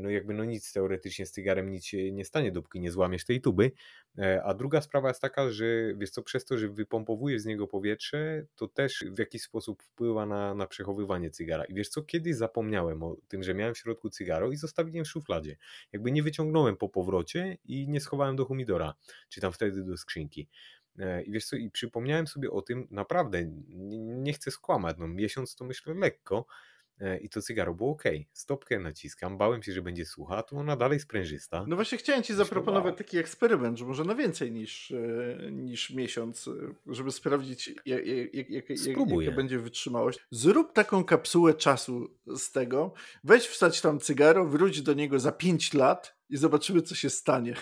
no jakby no nic teoretycznie z cygarem nic się nie stanie, dopóki nie złamiesz tej tuby. E, a druga sprawa jest taka, że wiesz co, przez to, że wypompowujesz z niego powietrze, to też w jakiś sposób wpływa na, na przechowywanie cygara. I wiesz co, kiedyś zapomniałem o tym, że miałem w środku cygaro i zostawiłem w szufladzie. Jakby nie wyciągnąłem po powrocie i nie schowałem do humidora, czy tam wtedy do skrzynki. E, I wiesz co, i przypomniałem sobie o tym, naprawdę, nie, nie chcę skłamać, no miesiąc to myślę lekko, E, i to cygaro było ok. Stopkę naciskam, bałem się, że będzie słucha, a tu ona dalej sprężysta. No właśnie chciałem ci zaproponować taki eksperyment, że może na więcej niż, e, niż miesiąc, e, żeby sprawdzić jak, jak, jak, jaka będzie wytrzymałość. Zrób taką kapsułę czasu z tego, weź wstać tam cygaro, wróć do niego za 5 lat i zobaczymy, co się stanie.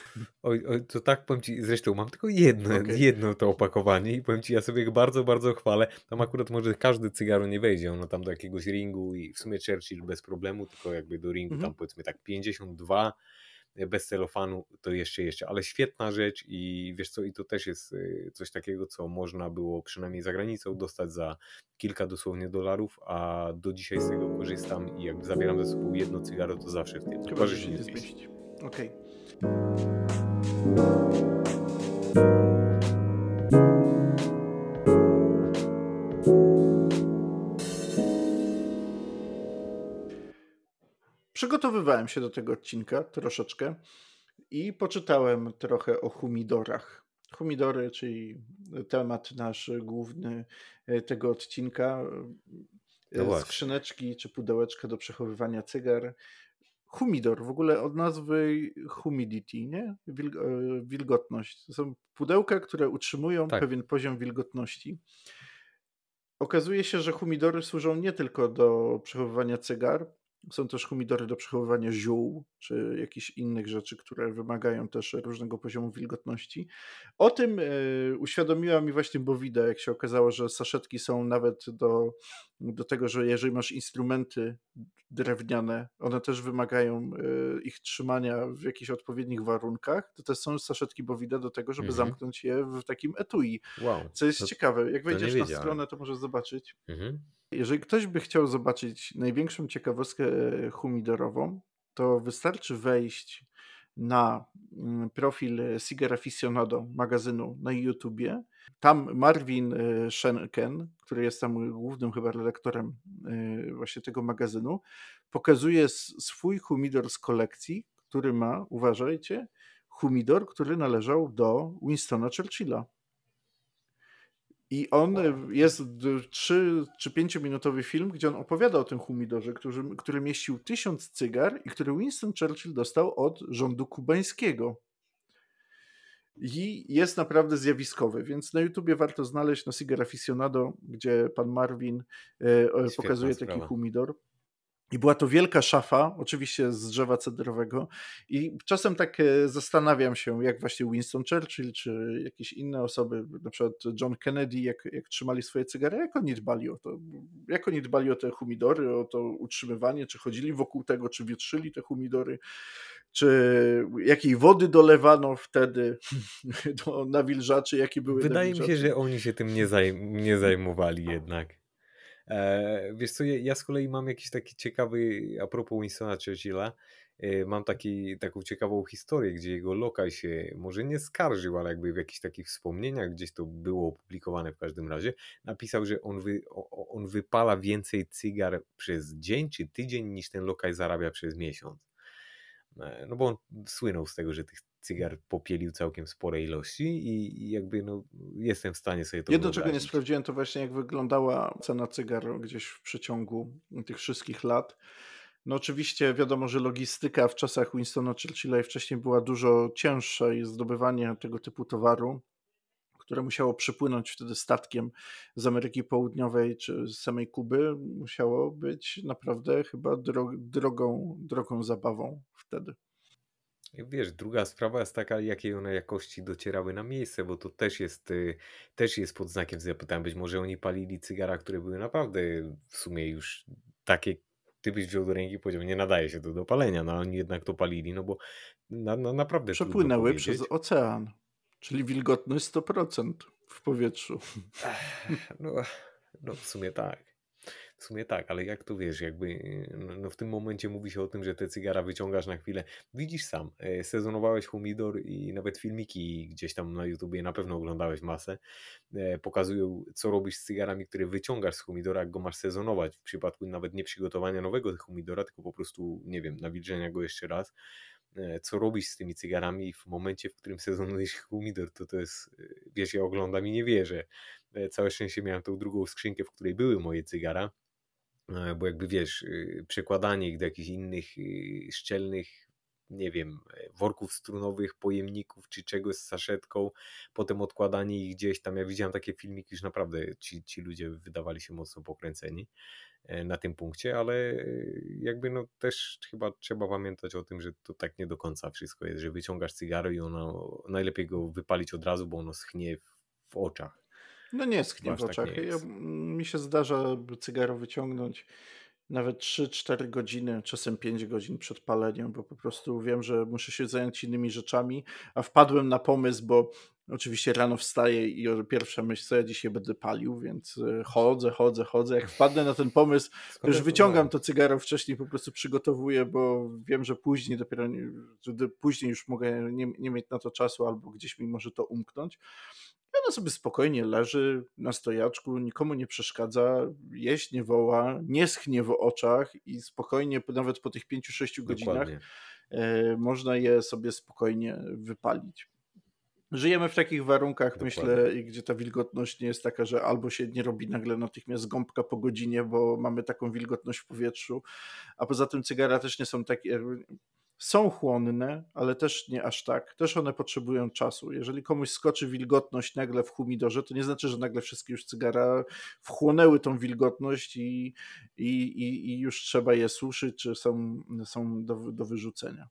Oj, oj, to tak powiem ci, zresztą mam tylko jedno, okay. jedno to opakowanie i powiem ci, ja sobie bardzo, bardzo chwalę. Tam akurat może każdy cygaro nie wejdzie, ono tam do jakiegoś ringu i w sumie Churchill bez problemu, tylko jakby do ringu mm -hmm. tam powiedzmy tak 52 bez celofanu to jeszcze jeszcze, ale świetna rzecz i wiesz co, i to też jest y, coś takiego, co można było przynajmniej za granicą dostać za kilka dosłownie dolarów, a do dzisiaj z tego korzystam i jak zabieram ze sobą jedno cygaro, to zawsze w tym. Chyba, że się nie zmieści. Okay. Przygotowywałem się do tego odcinka troszeczkę i poczytałem trochę o humidorach. Humidory, czyli temat nasz główny e, tego odcinka. E, no skrzyneczki czy pudełeczka do przechowywania cygar humidor, w ogóle od nazwy humidity, nie? E, wilgotność. To są pudełka, które utrzymują tak. pewien poziom wilgotności. Okazuje się, że humidory służą nie tylko do przechowywania cygar, Są też humidory do przechowywania ziół, czy jakichś innych rzeczy, które wymagają też różnego poziomu wilgotności. O tym y, uświadomiła mi właśnie Bowida, jak się okazało, że saszetki są nawet do, do tego, że jeżeli masz instrumenty drewniane, one też wymagają y, ich trzymania w jakichś odpowiednich warunkach, to też są saszetki Bowida do tego, żeby mhm. zamknąć je w takim etui. Wow. Co jest to, ciekawe. Jak wejdziesz na stronę, to możesz zobaczyć. Mhm. Jeżeli ktoś by chciał zobaczyć największą ciekawostkę e, humidorową, to wystarczy wejść na mm, profil Cigar Aficionado magazynu na YouTubie. Tam Marvin e, Schenken, który jest tam głównym chyba redaktorem e, właśnie tego magazynu, pokazuje swój humidor z kolekcji, który ma, uważajcie, humidor, który należał do Winstona Churchilla. I on jest 3 czy 5 minutowy film, gdzie on opowiada o tym humidorze, który, który mieścił tysiąc cygar i który Winston Churchill dostał od rządu kubańskiego. I jest naprawdę zjawiskowy, więc na YouTubie warto znaleźć na Cigar Aficionado, gdzie pan Marvin e, pokazuje taki humidor. I była to wielka szafa, oczywiście z drzewa cedrowego. I czasem tak e, zastanawiam się, jak właśnie Winston Churchill, czy jakieś inne osoby, na przykład John Kennedy, jak, jak trzymali swoje cygary, jak oni dbali o to. Jak oni dbali o te humidory, o to utrzymywanie, czy chodzili wokół tego, czy wietrzyli te humidory, czy jakiej wody dolewano wtedy do nawilżaczy, jakie były Wydaje mi się, że oni się tym nie, zajm nie zajmowali jednak. E, wiesz co, ja, z kolei mam jakiś taki ciekawy, a propos Winstona Churchilla, e, mam taki, taką ciekawą historię, gdzie jego lokaj się może nie skarżył, ale jakby w jakichś takich wspomnieniach, gdzieś to było opublikowane w każdym razie, napisał, że on, wy, on wypala więcej cygar przez dzień czy tydzień niż ten lokaj zarabia przez miesiąc. E, no bo on słynął z tego, że tych cygar popielił całkiem spore ilości i, jakby no, jestem w stanie sobie to Jedno, czego nie sprawdziłem, to właśnie jak wyglądała cena cygar gdzieś w przeciągu tych wszystkich lat. No oczywiście wiadomo, że logistyka w czasach Winstona Churchilla i wcześniej była dużo cięższa i zdobywanie tego typu towaru, które musiało przypłynąć wtedy statkiem z Ameryki Południowej czy z samej Kuby, musiało być naprawdę chyba drogą, drogą zabawą wtedy. Wiesz, druga sprawa jest taka, jakiej one jakości docierały na miejsce, bo to też jest, y, też jest pod znakiem zapytania. Być może oni palili cygara, które były naprawdę w sumie już takie, ty byś wziął do ręki i powiedział, nie nadaje się to do palenia, no oni jednak to palili, no bo na, na, naprawdę Przepłynęły przez ocean, czyli wilgotność 100% w powietrzu. No, no w sumie tak. W sumie tak, ale jak to wiesz, jakby no, no w tym momencie mówi się o tym, że te cygara wyciągasz na chwilę. Widzisz sam, e, sezonowałeś humidor i nawet filmiki gdzieś tam na YouTubie na pewno oglądałeś masę. E, pokazują, co robisz z cygarami, które wyciągasz z humidora, jak go masz sezonować. W przypadku nawet nie przygotowania nowego humidora, tylko po prostu, nie wiem, nawilżenia go jeszcze raz e, co robisz z tymi cygarami w momencie, w którym sezonujesz humidor, to to jest, wiesz, ja oglądam i nie wierzę. Całe szczęście miałem tą drugą skrzynkę, w której były moje cygara bo jakby wiesz, y, przekładanie ich do jakichś innych y, szczelnych, nie wiem, e, worków strunowych, pojemników czy czegoś z saszetką, potem odkładanie ich gdzieś tam. Ja widziałem takie filmiki, już naprawdę ci, ci ludzie wydawali się mocno pokręceni e, na tym punkcie, ale jakby no też chyba trzeba pamiętać o tym, że to tak nie do końca wszystko jest, że wyciągasz cygaro i ono najlepiej go wypalić od razu, bo ono schnie w oczach. No nie sknie w oczach. Tak ja, mi się zdarza cygaro wyciągnąć nawet 3-4 godziny, czasem 5 godzin przed paleniem, bo po prostu wiem, że muszę się zająć innymi rzeczami, a wpadłem na pomysł, bo oczywiście rano wstaję i pierwsza myśl, co ja dzisiaj będę palił, więc e, chodzę, chodzę, chodzę. Jak wpadnę na ten pomysł, to już wyciągam to cygaro wcześniej, po prostu przygotowuję, bo wiem, że później dopiero, później już mogę nie, nie mieć na to czasu albo gdzieś mi może to umknąć. I ona sobie spokojnie leży na stojaczku, nikomu nie przeszkadza, jeść nie woła, nie schnie w oczach i spokojnie, nawet po tych 5-6 godzinach, e, można je sobie spokojnie wypalić. Żyjemy w takich warunkach, Dokładnie. myślę, gdzie ta wilgotność nie jest taka, że albo się nie robi nagle natychmiast gąbka po godzinie, bo mamy taką wilgotność w powietrzu, a poza tym cygara też nie są takie są chłonne, ale też nie aż tak. Też one potrzebują czasu. Jeżeli komuś skoczy wilgotność nagle w humidorze, to nie znaczy, że nagle wszystkie już cygara wchłonęły tą wilgotność i, i, i, i już trzeba je suszyć, czy są, są do, do wyrzucenia.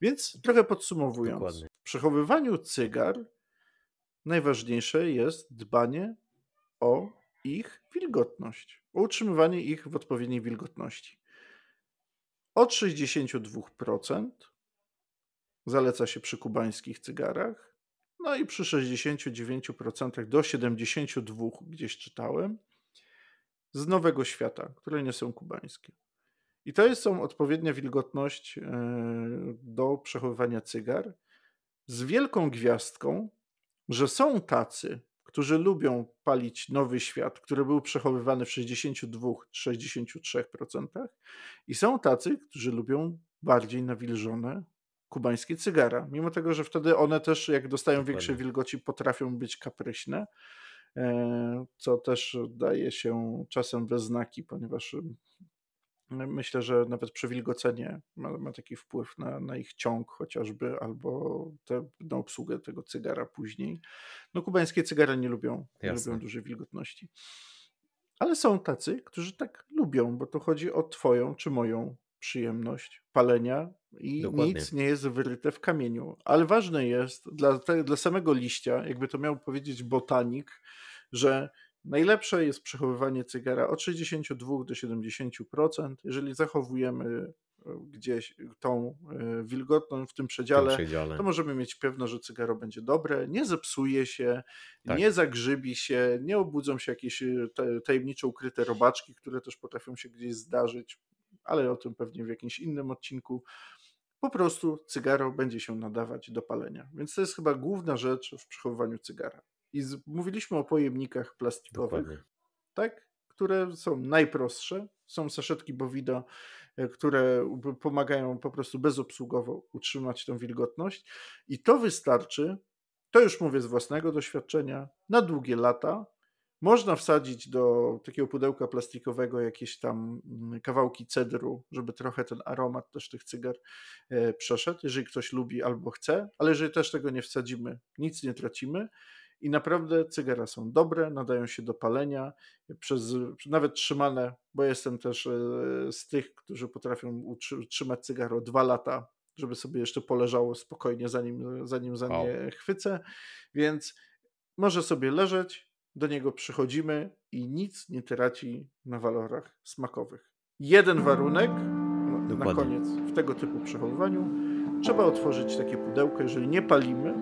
Więc trochę podsumowując, Dokładnie. w przechowywaniu cygar najważniejsze jest dbanie o ich wilgotność, o utrzymywanie ich w odpowiedniej wilgotności. Od 62% zaleca się przy kubańskich cygarach, no i przy 69% do 72% gdzieś czytałem, z Nowego Świata, które nie są kubańskie. I to jest są odpowiednia wilgotność e, do przechowywania cygar, z wielką gwiazdką, że są tacy, którzy lubią palić nowy świat, który był przechowywany w 62-63%, i są tacy, którzy lubią bardziej nawilżone kubańskie cygara. Mimo tego, że wtedy one też, jak dostają Dokładnie. większej wilgoci, potrafią być kapryśne, e, co też daje się czasem we znaki, ponieważ Myślę, że nawet przewilgocenie ma, ma taki wpływ na, na, ich ciąg chociażby, albo te, na obsługę tego cygara później. No kubańskie cygara nie lubią, nie lubią dużej wilgotności. Ale są tacy, którzy tak lubią, bo to chodzi o twoją czy moją przyjemność palenia i Dokładnie. nic nie jest wyryte w kamieniu. Ale ważne jest dla, dla samego liścia, jakby to miał powiedzieć botanik, że Najlepsze jest przechowywanie cygara od 62 do 70%. Jeżeli zachowujemy e, gdzieś tą e, wilgotność w tym przedziale, tym przedziale, to możemy mieć pewność, że cygaro będzie dobre, nie zepsuje się, tak. nie zagrzybi się, nie obudzą się jakieś e, tajemnicze ukryte robaczki, które też potrafią się gdzieś zdarzyć, ale o tym pewnie w jakimś innym odcinku. Po prostu cygaro będzie się nadawać do palenia. Więc to jest chyba główna rzecz w przechowywaniu cygara. I z, mówiliśmy o pojemnikach plastikowych, Dokładnie. tak? które są najprostsze. Są saszetki Bovida, e, które pomagają po prostu bezobsługowo utrzymać tą wilgotność. I to wystarczy, to już mówię z własnego doświadczenia, na długie lata. Można wsadzić do takiego pudełka plastikowego jakieś tam mm, kawałki cedru, żeby trochę ten aromat też tych cygar e, przeszedł, jeżeli ktoś lubi albo chce, ale jeżeli też tego nie wsadzimy, nic nie tracimy. I naprawdę cygara są dobre, nadają się do palenia, przez, nawet trzymane, bo jestem też e, z tych, którzy potrafią trzymać cygaro dwa lata, żeby sobie jeszcze poleżało spokojnie, zanim, zanim za nie chwycę. Więc może sobie leżeć, do niego przychodzimy i nic nie traci na walorach smakowych. Jeden warunek no, na koniec w tego typu przechowywaniu trzeba otworzyć takie pudełko, jeżeli nie palimy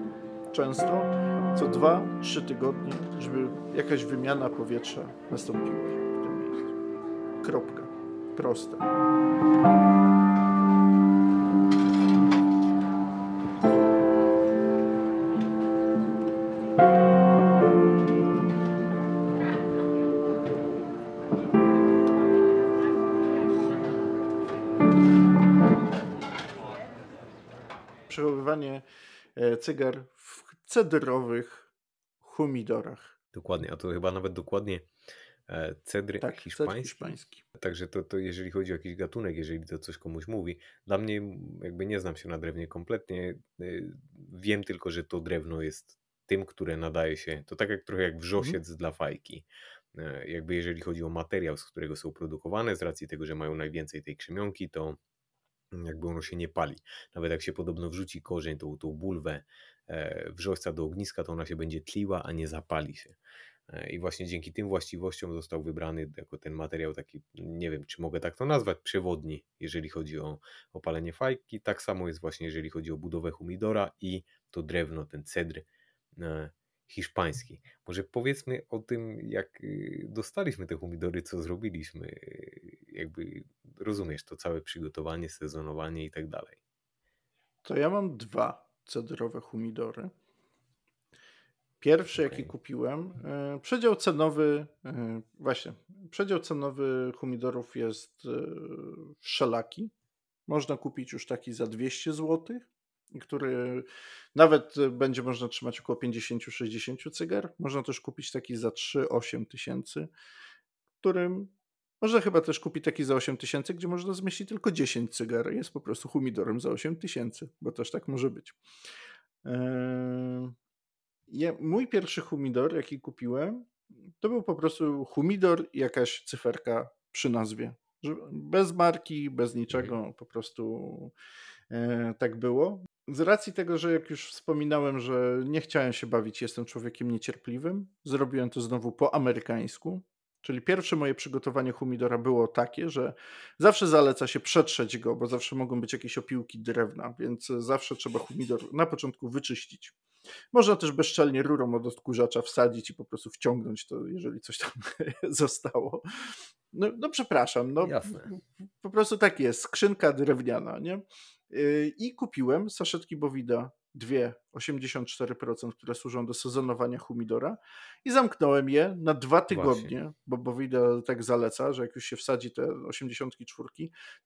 często, co 2-3 tygodnie, żeby jakaś wymiana powietrza nastąpiła w tym miejscu. Kropka. Proste. Przechowywanie e, cygar w cedrowych humidorach. Dokładnie, a to chyba nawet dokładnie e, cedry tak, hiszpański. hiszpański. Także to, to jeżeli chodzi o jakiś gatunek, jeżeli to coś komuś mówi, dla mnie jakby nie znam się na drewnie kompletnie. E, wiem tylko, że to drewno jest tym, które nadaje się, to tak jak trochę jak wrzosiec mhm. dla fajki. E, jakby jeżeli chodzi o materiał, z którego są produkowane, z racji tego, że mają najwięcej tej krzemionki, to jakby ono się nie pali. Nawet jak się podobno wrzuci korzeń, tą, tą bulwę E, wrzośca do ogniska, to ona się będzie tliła, a nie zapali się. E, I właśnie dzięki tym właściwościom został wybrany jako ten materiał taki, nie wiem, czy mogę tak to nazwać, przewodni, jeżeli chodzi o opalenie fajki. Tak samo jest właśnie, jeżeli chodzi o budowę humidora i to drewno, ten cedr e, hiszpański. Może powiedzmy o tym, jak y, dostaliśmy te humidory, co zrobiliśmy. Jakby rozumiesz to całe przygotowanie, sezonowanie i tak dalej. To ja mam dwa cedrowe humidory. Pierwszy, okay. jaki kupiłem, e, przedział cenowy, e, właśnie, przedział cenowy humidorów jest e, wszelaki. Można kupić już taki za 200 zł, który nawet będzie można trzymać około 50-60 cygar. Można też kupić taki za 3-8 tysięcy, którym Można chyba też kupić taki za 8 tysięcy, gdzie można zmieścić tylko 10 cygar. Jest po prostu humidorem za 8 tysięcy, bo też tak może być. Eee, ja, mój pierwszy humidor, jaki kupiłem, to był po prostu humidor i jakaś cyferka przy nazwie. Bez marki, bez niczego, mhm. po prostu e, tak było. Z racji tego, że jak już wspominałem, że nie chciałem się bawić, jestem człowiekiem niecierpliwym, zrobiłem to znowu po amerykańsku. Czyli pierwsze moje przygotowanie humidora było takie, że zawsze zaleca się przetrzeć go, bo zawsze mogą być jakieś opiłki drewna, więc zawsze trzeba humidor na początku wyczyścić. Można też bezczelnie rurą od odkurzacza wsadzić i po prostu wciągnąć to, jeżeli coś tam zostało. No, no przepraszam, no Jasne. po prostu tak jest, skrzynka drewniana, nie? Yy, I kupiłem saszetki Bovida dwie 84%, które służą do sezonowania humidora i zamknąłem je na dwa tygodnie, Właśnie. bo Bovida tak zaleca, że jak już się wsadzi te 84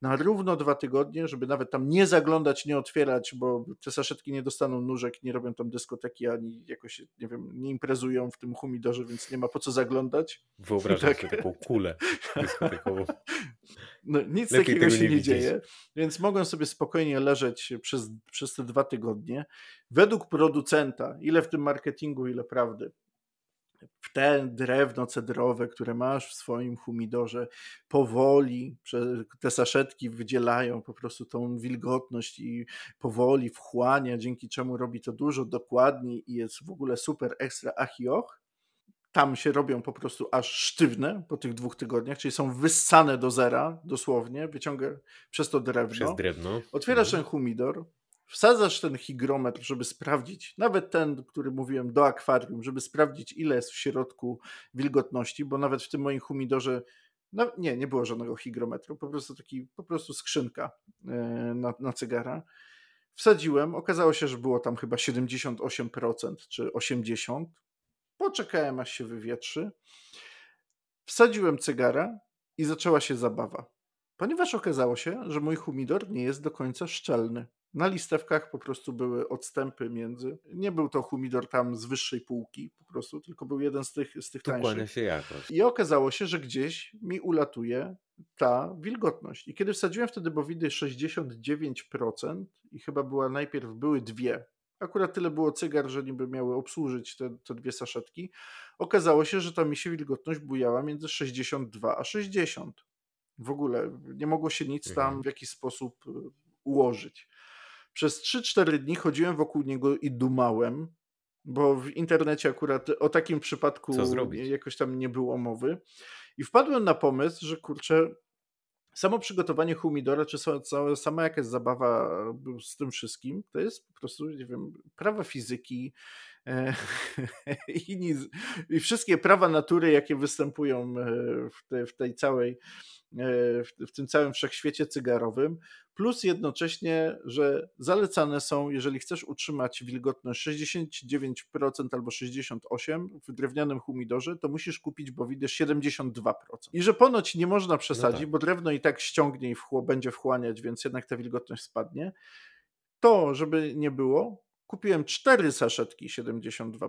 na równo dwa tygodnie, żeby nawet tam nie zaglądać, nie otwierać, bo te saszetki nie dostaną nóżek, nie robią tam dyskoteki, ani jakoś, nie wiem, nie imprezują w tym humidorze, więc nie ma po co zaglądać. Wyobrażam tak. sobie taką kulę dyskotekową. No, nic Lepiej takiego się nie, nie dzieje, więc mogą sobie spokojnie leżeć przez, przez te dwa tygodnie. Według producenta, ile w tym marketingu, ile prawdy, w te drewno cedrowe, które masz w swoim humidorze, powoli te saszetki wydzielają po prostu tą wilgotność i powoli wchłania, dzięki czemu robi to dużo dokładniej i jest w ogóle super ekstra achioch. Tam się robią po prostu aż sztywne po tych dwóch tygodniach, czyli są wyssane do zera dosłownie, wyciąga przez to drewno. Przez drewno. Otwierasz mhm. ten humidor, wsadzasz ten hygrometr, żeby sprawdzić, nawet ten, który mówiłem do akwarium, żeby sprawdzić, ile jest w środku wilgotności, bo nawet w tym moim humidorze no, nie, nie było żadnego hygrometru, po prostu taki, po prostu skrzynka e, na, na cygara. Wsadziłem, okazało się, że było tam chyba 78% czy 80%. Poczekałem, aż się wywietrzy. Wsadziłem cygara i zaczęła się zabawa. Ponieważ okazało się, że mój humidor nie jest do końca szczelny. Na listewkach po prostu były odstępy między. Nie był to humidor tam z wyższej półki po prostu, tylko był jeden z tych, z tych tańszych. się jakoś. I okazało się, że gdzieś mi ulatuje ta wilgotność. I kiedy wsadziłem wtedy bowidy 69% i chyba była najpierw były dwie, akurat tyle było cygar, że niby miały obsłużyć te, te dwie saszetki, okazało się, że ta mi się wilgotność bujała między 62 a 60. W ogóle nie mogło się nic tam mhm. w jakiś sposób y, ułożyć. Przez 3-4 dni chodziłem wokół niego i dumałem, bo w internecie akurat o takim przypadku jakoś tam nie było mowy. I wpadłem na pomysł, że kurczę, samo przygotowanie humidora, czy sama, sama jakaś zabawa z tym wszystkim, to jest po prostu, nie wiem, prawa fizyki i, i, wszystkie prawa natury, jakie występują e, w, te, w tej całej E, w, w tym całym wszechświecie cygarowym, plus jednocześnie, że zalecane są, jeżeli chcesz utrzymać wilgotność 69% albo 68% w drewnianym humidorze, to musisz kupić bowidy 72%. I że ponoć nie można przesadzić, no tak. bo drewno i tak ściągnie i wchło, będzie wchłaniać, więc jednak ta wilgotność spadnie. To, żeby nie było, Kupiłem cztery saszetki 72%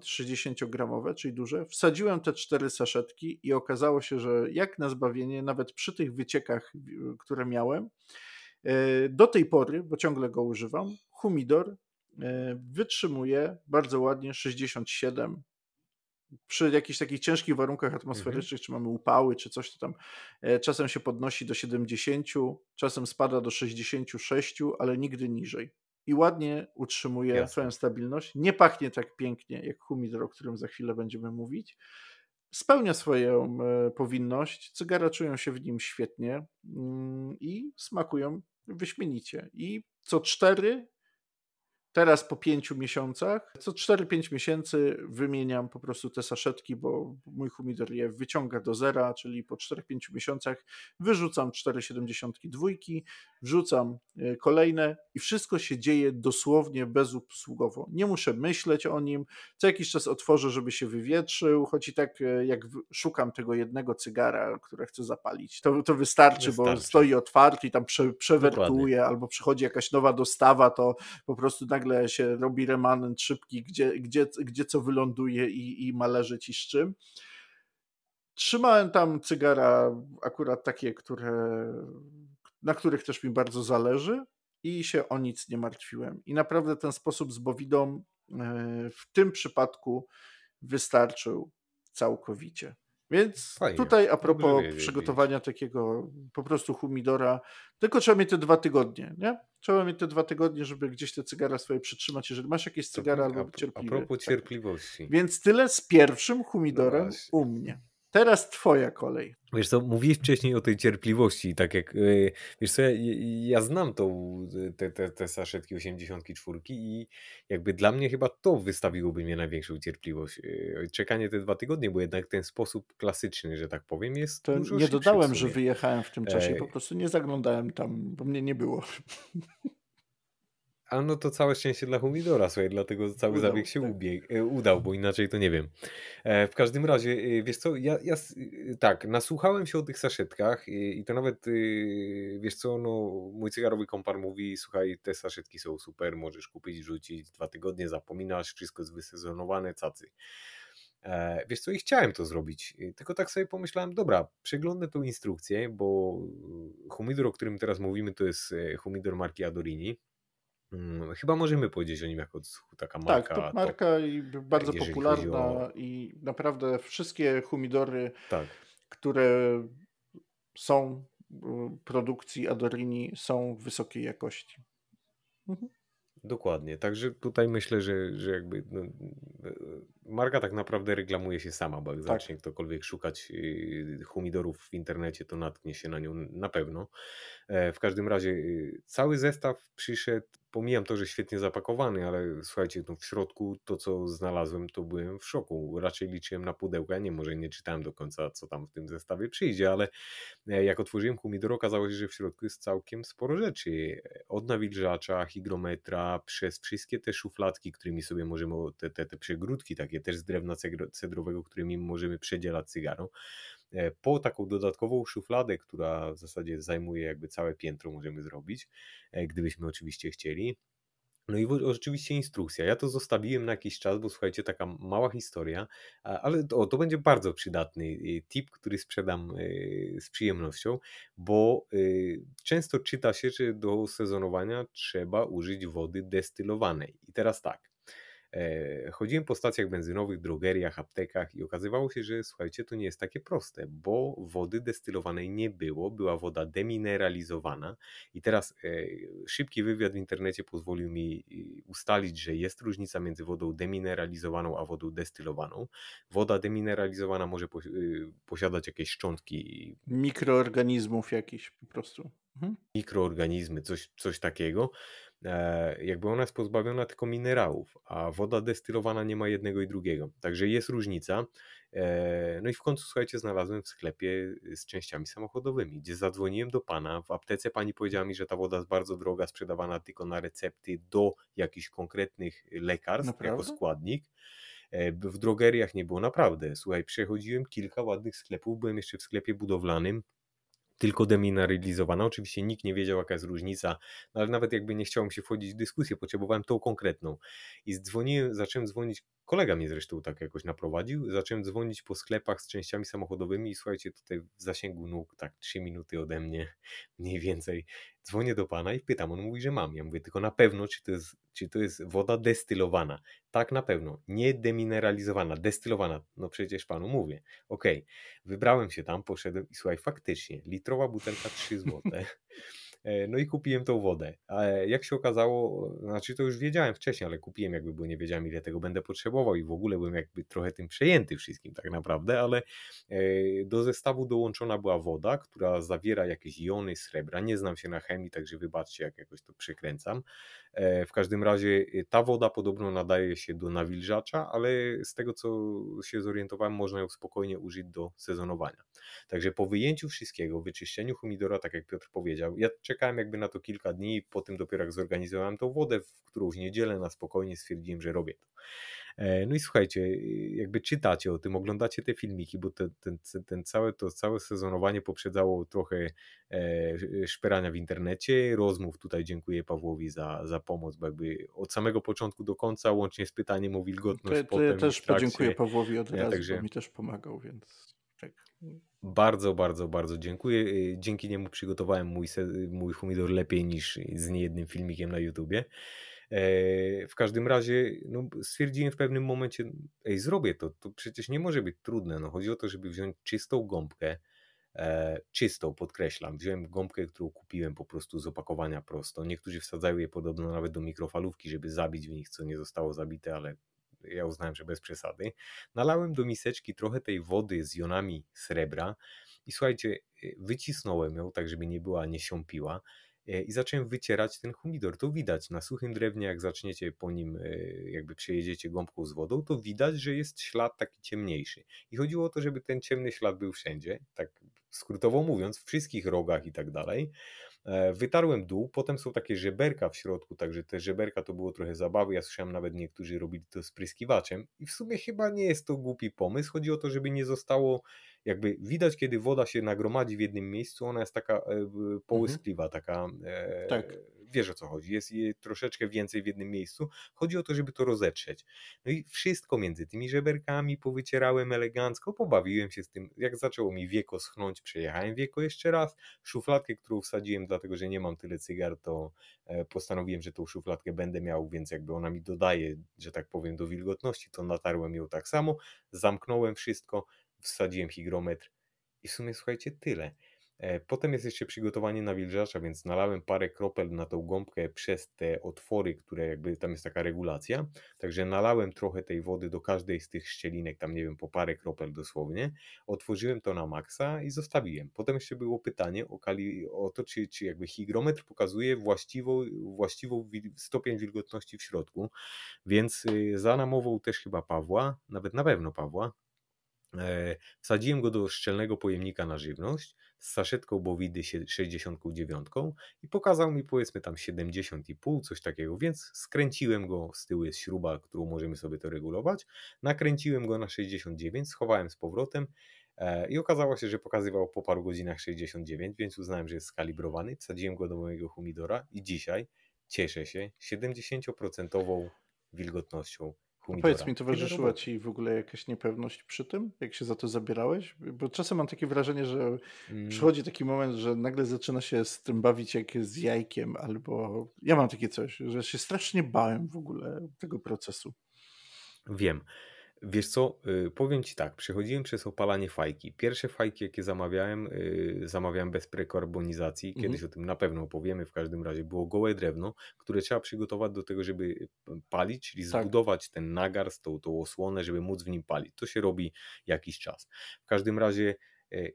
60-gramowe, czyli duże. Wsadziłem te cztery saszetki i okazało się, że jak na zbawienie, nawet przy tych wyciekach, które miałem, e, do tej pory, bo ciągle go używam, humidor e, wytrzymuje bardzo ładnie 67 przy jakichś takich ciężkich warunkach atmosferycznych, mhm. czy mamy upały, czy coś, to tam czasem się podnosi do 70, czasem spada do 66, ale nigdy niżej i ładnie utrzymuje Jasne. swoją stabilność. Nie pachnie tak pięknie jak humidor, o którym za chwilę będziemy mówić. Spełnia swoją e, powinność. Cygara czują się w nim świetnie mm, i smakują wyśmienicie. I co cztery Teraz po pięciu miesiącach, co 4-5 miesięcy wymieniam po prostu te saszetki, bo mój humidor je wyciąga do zera, czyli po 4-5 miesiącach wyrzucam 4,72, wrzucam e, kolejne i wszystko się dzieje dosłownie bezusługowo. Nie muszę myśleć o nim, co jakiś czas otworzę, żeby się wywietrzył, choć i tak e, jak szukam tego jednego cygara, które chcę zapalić, to, to wystarczy, wystarczy, bo stoi otwarty i tam prze, przewertuje, Dokładnie. albo przychodzi jakaś nowa dostawa, to po prostu nagle się robi remanent szybki, gdzie, gdzie, gdzie co wyląduje i, i ma leżeć i z czym. Trzymałem tam cygara akurat takie, które, na których też mi bardzo zależy i się o nic nie martwiłem. I naprawdę ten sposób z Bowidą e, w tym przypadku wystarczył całkowicie. Więc Fajnie. tutaj a propos przygotowania takiego po prostu humidora, tylko trzeba mieć te dwa tygodnie, nie? Trzeba mieć te dwa tygodnie, żeby gdzieś te cygara swoje przytrzymać, jeżeli masz jakieś cygara albo cierpliwe. A propos tak. cierpliwości. Więc tyle z pierwszym humidorem no u mnie. Teraz twoja kolej. Wiesz co, mówiłeś wcześniej o tej cierpliwości, tak jak, yy, wiesz co, ja, ja znam tą, te, te, te saszetki 84 i jakby dla mnie chyba to wystawiłoby mnie największą cierpliwość. Yy, czekanie te dwa tygodnie, bo jednak ten sposób klasyczny, że tak powiem, jest To dużo nie dodałem, że wyjechałem w tym czasie, po prostu nie zaglądałem tam, bo mnie nie było. A no to całe szczęście dla Humidora, słuchaj, dlatego cały udał, zabieg się tak. ubiegł, e, udał, bo inaczej to nie wiem. E, w każdym razie, e, wiesz co, ja, ja tak, nasłuchałem się o tych saszetkach i, i to nawet, wiesz co, no mój cygarowy kompar mówi, słuchaj, te saszetki są super, możesz kupić, rzucić, dwa tygodnie zapominasz, wszystko jest wysezonowane, cacy. Wiesz co, i chciałem to zrobić, tylko tak sobie pomyślałem, dobra, przeglądnę tą instrukcję, bo humidor, o którym teraz mówimy, to jest humidor marki Adorini Mm, chyba możemy powiedzieć o nim jako taka marka. Tak, to marka i bardzo popularna o... i naprawdę wszystkie humidory, tak. które są w produkcji Adorini są wysokiej jakości. Mhm. Dokładnie. Także tutaj myślę, że, że jakby no, marka tak naprawdę reklamuje się sama, bo jak tak. zacznie ktokolwiek szukać y, humidorów w internecie, to natknie się na nią na pewno. E, w każdym razie y, cały zestaw przyszedł, pomijam to, że świetnie zapakowany, ale słuchajcie, no w środku to co znalazłem, to byłem w szoku. Raczej liczyłem na pudełka, nie może nie czytałem do końca, co tam w tym zestawie przyjdzie, ale e, jak otworzyłem humidor, okazało się, że w środku jest całkiem sporo rzeczy. Od nawilżacza, hygrometra, przez wszystkie te szufladki, którymi sobie możemy, te, te, te przegródki takie też z drewna cedrowego, którymi możemy przedzielać cygaro E, po taką dodatkową szufladę, która w zasadzie zajmuje jakby całe piętro, możemy zrobić, e, gdybyśmy oczywiście chcieli. No i oczywiście instrukcja. Ja to zostawiłem na jakiś czas, bo słuchajcie, taka mała historia, ale to, to będzie bardzo przydatny y, tip, który sprzedam z przyjemnością, bo często czyta się, że do sezonowania trzeba użyć wody destylowanej. I teraz tak. E, chodziłem po stacjach benzynowych, drogeriach, aptekach i okazywało się, że słuchajcie, to nie jest takie proste, bo wody destylowanej nie było, była woda demineralizowana i teraz e, szybki wywiad w internecie pozwolił mi ustalić, że jest różnica między wodą demineralizowaną a wodą destylowaną. Woda demineralizowana może posiadać jakieś szczątki mikroorganizmów jakiś po prostu. Mhm. Mikroorganizmy, coś, coś takiego. E, jakby ona jest pozbawiona tylko minerałów, a woda destylowana nie ma jednego i drugiego. Także jest różnica. E, no i w końcu, słuchajcie, znalazłem w sklepie z częściami samochodowymi, gdzie zadzwoniłem do pana. W aptece pani powiedziała mi, że ta woda jest bardzo droga, sprzedawana tylko na recepty do jakichś konkretnych lekarstw Naprawdę? jako składnik. E, w drogeriach nie było naprawdę. Słuchaj, przechodziłem kilka ładnych sklepów, byłem jeszcze w sklepie budowlanym tylko demineralizowana. Oczywiście nikt nie wiedział, jaka jest różnica, no ale nawet jakby nie chciałem się wchodzić w dyskusję, potrzebowałem tą konkretną. I dzwoniłem, zacząłem dzwonić, kolega mnie zresztą tak jakoś naprowadził, zacząłem dzwonić po sklepach z częściami samochodowymi i słuchajcie, tutaj w zasięgu nóg, tak 3 minuty ode mnie mniej więcej, dzwonię do pana i pytam, on mówi, że mam. Ja mówię, tylko na pewno, czy to jest, czy to jest woda destylowana. Tak, na pewno. Nie demineralizowana, destylowana. No przecież panu mówię. Okej, okay. wybrałem się tam, poszedłem i słuchaj, faktycznie, litrowa butelka 3 złote. E, no i kupiłem tą wodę. A jak się okazało, znaczy to już wiedziałem wcześniej, ale kupiłem jakby, bo nie wiedziałem ile tego będę potrzebował i w ogóle byłem jakby trochę tym przejęty wszystkim tak naprawdę, ale e, do zestawu dołączona była woda, która zawiera jakieś jony srebra. Nie znam się na chemii, także wybaczcie jak jakoś to przekręcam. E, w każdym razie ta woda podobno nadaje się do nawilżacza, ale z tego co się zorientowałem, można ją spokojnie użyć do sezonowania. Także po wyjęciu wszystkiego, wyczyszczeniu humidora, tak jak Piotr powiedział, ja czekałem jakby na to kilka dni po tym dopiero jak zorganizowałem tą wodę w którąś niedzielę na spokojnie stwierdziłem, że robię to. E, no i słuchajcie, jakby czytacie o tym, oglądacie te filmiki, bo ten, ten, ten całe, to całe sezonowanie poprzedzało trochę e, szperania w internecie, rozmów. Tutaj dziękuję Pawłowi za, za pomoc, bo jakby od samego początku do końca, łącznie z pytaniem o wilgotność. To, to ja też podziękuję Pawłowi od razu, ja, także... bo mi też pomagał, więc tak. Bardzo, bardzo, bardzo dziękuję. Dzięki niemu przygotowałem mój, mój humidor lepiej niż z niejednym filmikiem na YouTubie. E, w każdym razie no, stwierdziłem w pewnym momencie, ej, zrobię to, to przecież nie może być trudne. No, chodzi o to, żeby wziąć czystą gąbkę, e, czystą, podkreślam. Wziąłem gąbkę, którą kupiłem po prostu z opakowania prosto. Niektórzy wsadzają je podobno nawet do mikrofalówki, żeby zabić w nich, co nie zostało zabite, ale ja uznałem, że bez przesady. Nalałem do miseczki trochę tej wody z jonami srebra i słuchajcie, y, wycisnąłem ją tak, żeby nie była, nie siąpiła e, i zacząłem wycierać ten humidor. To widać na suchym drewnie, jak zaczniecie po nim, e, jakby przejedziecie gąbką z wodą, to widać, że jest ślad taki ciemniejszy. I chodziło o to, żeby ten ciemny ślad był wszędzie, tak skrótowo mówiąc, w wszystkich rogach i tak dalej. E, wytarłem dół, potem są takie żeberka w środku, także te żeberka to było trochę zabawy. Ja słyszałem nawet niektórzy robili to spryskiwaczem i w sumie chyba nie jest to głupi pomysł. Chodzi o to, żeby nie zostało jakby widać, kiedy woda się nagromadzi w jednym miejscu, ona jest taka e, mhm. połyskliwa, taka. E, tak wiesz o co chodzi, jest je troszeczkę więcej w jednym miejscu. Chodzi o to, żeby to rozetrzeć. No i wszystko między tymi żeberkami powycierałem elegancko, pobawiłem się z tym. Jak zaczęło mi wieko schnąć, przejechałem wieko jeszcze raz. Szufladkę, którą wsadziłem, dlatego że nie mam tyle cygar, to e, postanowiłem, że tą szufladkę będę miał, więc jakby ona mi dodaje, że tak powiem, do wilgotności, to natarłem ją tak samo, zamknąłem wszystko, wsadziłem hygrometr i w sumie słuchajcie, tyle. E, potem jest jeszcze przygotowanie nawilżacza, więc nalałem parę kropel na tą gąbkę przez te otwory, które jakby tam jest taka regulacja. Także nalałem trochę tej wody do każdej z tych szczelinek, tam nie wiem, po parę kropel dosłownie. Otworzyłem to na maksa i zostawiłem. Potem jeszcze było pytanie o, kali, o to, czy, czy jakby hygrometr pokazuje właściwą, właściwą stopień wilgotności w środku. Więc y, za namową też chyba Pawła, nawet na pewno Pawła, Wsadziłem go do szczelnego pojemnika na żywność z saszetką Bowidy 69 i pokazał mi powiedzmy tam 70,5, coś takiego, więc skręciłem go, z tyłu jest śruba, którą możemy sobie to regulować, nakręciłem go na 69, schowałem z powrotem e, i okazało się, że pokazywał po paru godzinach 69, więc uznałem, że jest skalibrowany, wsadziłem go do mojego humidora i dzisiaj cieszę się 70% wilgotnością pomidora. Powiedz mi, towarzyszyła ci w ogóle jakaś niepewność przy tym, jak się za to zabierałeś? Bo czasem mam takie wrażenie, że mm. przychodzi taki moment, że nagle zaczyna się z tym bawić jak z jajkiem, albo ja mam takie coś, że się strasznie bałem w ogóle tego procesu. Wiem. Wiesz co, y, powiem Ci tak, przechodziłem przez opalanie fajki. Pierwsze fajki, jakie zamawiałem, y, zamawiałem bez prekarbonizacji. Mhm. Kiedyś o tym na pewno opowiemy. W każdym razie było gołe drewno, które trzeba przygotować do tego, żeby y, palić, czyli Tak. zbudować ten nagar, tą, tą osłonę, żeby móc w nim palić. To się robi jakiś czas. W każdym razie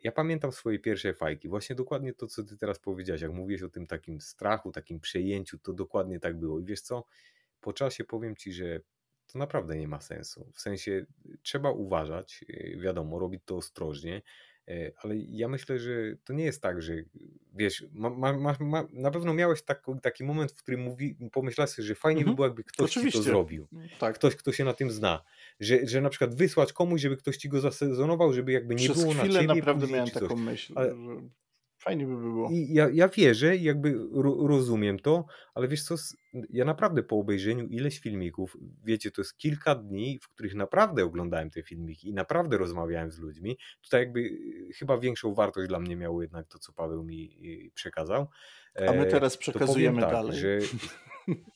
ja pamiętam swoje pierwsze fajki. Właśnie dokładnie to, co Ty teraz powiedziałeś. Jak mówiłeś o tym takim strachu, takim przejęciu, to dokładnie tak było. I wiesz co, po czasie powiem Ci, że to naprawdę nie ma sensu. W sensie trzeba uważać, y, wiadomo, robić to ostrożnie, y, ale ja myślę, że to nie jest tak, że wiesz, ma, ma, ma, na pewno miałeś taki, taki moment, w którym mówi, pomyślałeś sobie, że fajnie mhm. by było, jakby ktoś Oczywiście. ci to zrobił. Mm, tak. Ktoś, kto się na tym zna. Że, że na przykład wysłać komuś, żeby ktoś ci go zasezonował, żeby jakby nie Przez było na ciebie. naprawdę miałem taką myśl. Ale, że Fajnie by było. I ja, ja wierzę, jakby rozumiem to, ale wiesz co, ja naprawdę po obejrzeniu ileś filmików, wiecie, to jest kilka dni, w których naprawdę oglądałem te filmiki i naprawdę rozmawiałem z ludźmi. Tutaj jakby y, chyba większą wartość dla mnie miało jednak to, co Paweł mi y, przekazał. A my e, teraz przekazujemy tak, dalej. Że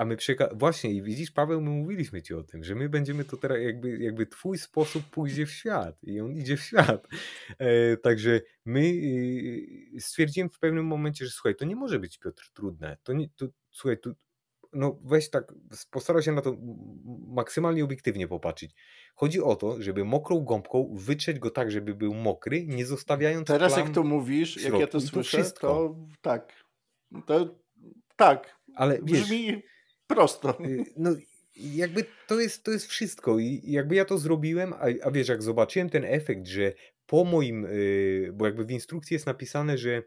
A my przeka- właśnie i widzisz, Paweł, my mówiliśmy ci o tym, że my będziemy to teraz jakby, jakby twój sposób pójdzie w świat i on idzie w świat. E, także my y, stwierdziłem w pewnym momencie, że słuchaj, to nie może być Piotr trudne. To nie, to, słuchaj, tu, no weź tak, postaraj się na to maksymalnie obiektywnie popatrzeć. Chodzi o to, żeby mokrą gąbką wytrzeć go tak, żeby był mokry, nie zostawiając Teraz jak to mówisz, jak ja to słyszę, to, to tak, to tak, ale wiesz, brzmi Prosto. Y, no jakby to jest, to jest wszystko i jakby ja to zrobiłem, a, a wiesz, jak zobaczyłem ten efekt, że po moim, yy, bo jakby w instrukcji jest napisane, że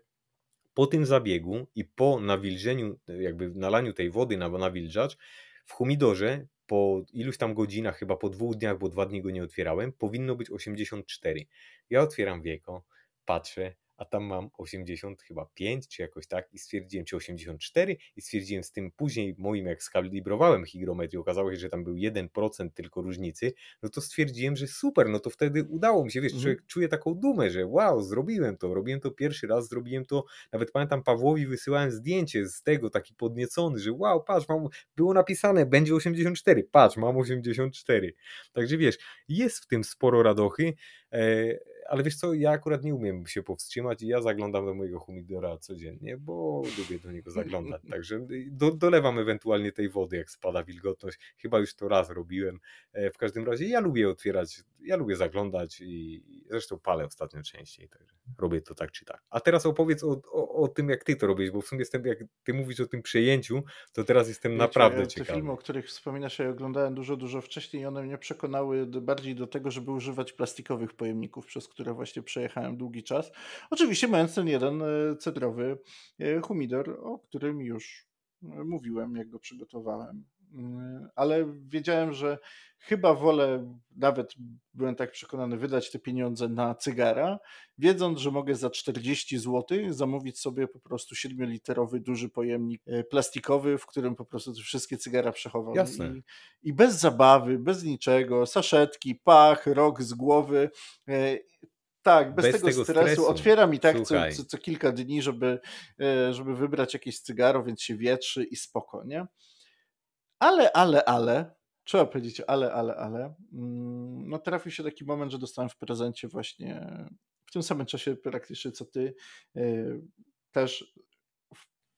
po tym zabiegu i po nawilżeniu, jakby nalaniu tej wody na nawilżacz, w humidorze po iluś tam godzinach, chyba po dwóch dniach, bo dwa dni go nie otwierałem, powinno być 84. Ja otwieram wieko, patrzę, a tam mam 80 chyba 5 czy jakoś tak i stwierdziłem, czy 84 i stwierdziłem z tym później moim, jak skalibrowałem hygrometr i okazało się, że tam był 1% tylko różnicy, no to stwierdziłem, że super, no to wtedy udało mi się, wiesz, mm. człowiek czuje taką dumę, że wow, zrobiłem to, robiłem to pierwszy raz, zrobiłem to, nawet pamiętam Pawłowi wysyłałem zdjęcie z tego, taki podniecony, że wow, patrz, mam, było napisane, będzie 84, patrz, mam 84, także wiesz, jest w tym sporo radochy, e, ale wiesz co, ja akurat nie umiem się powstrzymać i ja zaglądam do mojego humidora codziennie, bo lubię do niego zaglądać, także do, dolewam ewentualnie tej wody, jak spada wilgotność, chyba już to raz robiłem, e, w każdym razie ja lubię otwierać, ja lubię zaglądać i zresztą palę ostatnio częściej, także robię to tak czy tak. A teraz opowiedz o, o, o tym, jak ty to robisz, bo w sumie jestem, jak ty mówisz o tym przejęciu, to teraz jestem Wiecie, naprawdę ciekawy. Te filmy, o których wspominasz, ja oglądałem dużo, dużo wcześniej i one mnie przekonały bardziej do tego, żeby używać plastikowych pojemników, przez które właśnie przejechałem długi czas. Oczywiście mając ten jeden e, cedrowy e, humidor, o którym już e, mówiłem, jak go przygotowałem. Mm, ale wiedziałem, że chyba wolę, nawet byłem tak przekonany, wydać te pieniądze na cygara, wiedząc, że mogę za 40 zł zamówić sobie po prostu 7-literowy duży pojemnik plastikowy, w którym po prostu te wszystkie cygara przechowam. I, I, bez zabawy, bez niczego, saszetki, pach, rok z głowy. Tak, bez, bez tego, tego stresu. stresu. Otwieram i tak co, co, co, kilka dni, żeby, e, żeby wybrać jakieś cygaro, więc się wietrzy i spoko, nie? Ale, ale, ale, trzeba powiedzieć ale, ale, ale, mm, no trafił się taki moment, że dostałem w prezencie właśnie w tym samym czasie praktycznie co ty, e, też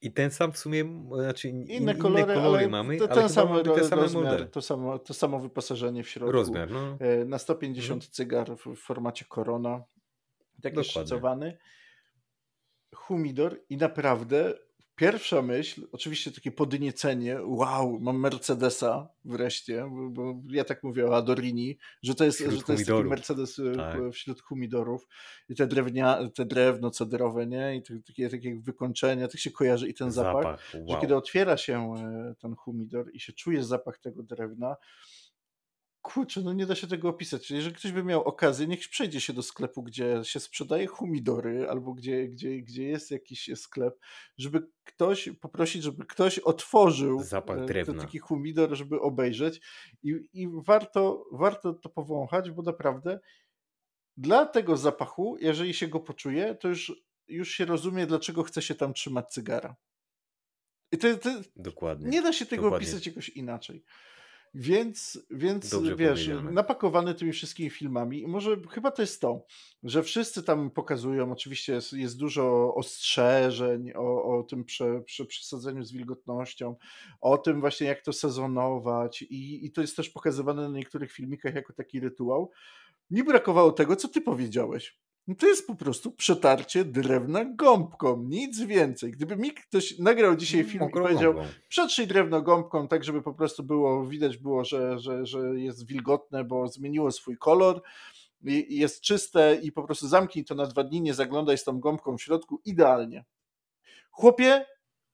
i ten sam w sumie, znaczy inne kolory, inne kolory mamy, to, ten ale sam te same rozmiar, to, samo, to samo wyposażenie w środku. Rozmiar, no. E, na 150 mhm. cygar w formacie Corona taki szacowany. Humidor i naprawdę pierwsza myśl, oczywiście takie podniecenie, wow, mam Mercedesa wreszcie, bo, bo ja tak mówię o Adorini, że to jest, że to jest taki Mercedes e, tak. wśród humidorów i te, drewnia, te drewno cedrowe, nie, i takie, takie wykończenia, tak się kojarzy i ten zapach, zapach wow. że kiedy otwiera się e, ten humidor i się czuje zapach tego drewna, Kurczę, no nie da się tego opisać. Jeżeli ktoś by miał okazję, niech przejdzie się do sklepu, gdzie się sprzedaje humidory, albo gdzie, gdzie, gdzie jest jakiś sklep, żeby ktoś poprosić, żeby ktoś otworzył Zapach e, drewna. taki humidor, żeby obejrzeć. I, i warto, warto to powąchać, bo naprawdę dla tego zapachu, jeżeli się go poczuje, to już, już się rozumie, dlaczego chce się tam trzymać cygara. I to, to Dokładnie. Nie da się tego Dokładnie. opisać jakoś inaczej. Więc, więc wiesz, napakowany tymi wszystkimi filmami. I może chyba to jest to, że wszyscy tam pokazują, oczywiście jest, jest dużo ostrzeżeń o, o tym prze, prze, przesadzeniu z wilgotnością, o tym właśnie jak to sezonować i, i to jest też pokazywane na niektórych filmikach jako taki rytuał. Mi brakowało tego, co ty powiedziałeś. No to jest po prostu przetarcie drewna gąbką, nic więcej. Gdyby mi ktoś nagrał dzisiaj film Mokrą i powiedział, gąbką. przetrzyj drewno gąbką, tak żeby po prostu było, widać było, że, że, że jest wilgotne, bo zmieniło swój kolor, jest czyste i po prostu zamknij to na dwa dni, nie zaglądaj z tą gąbką w środku, idealnie. Chłopie,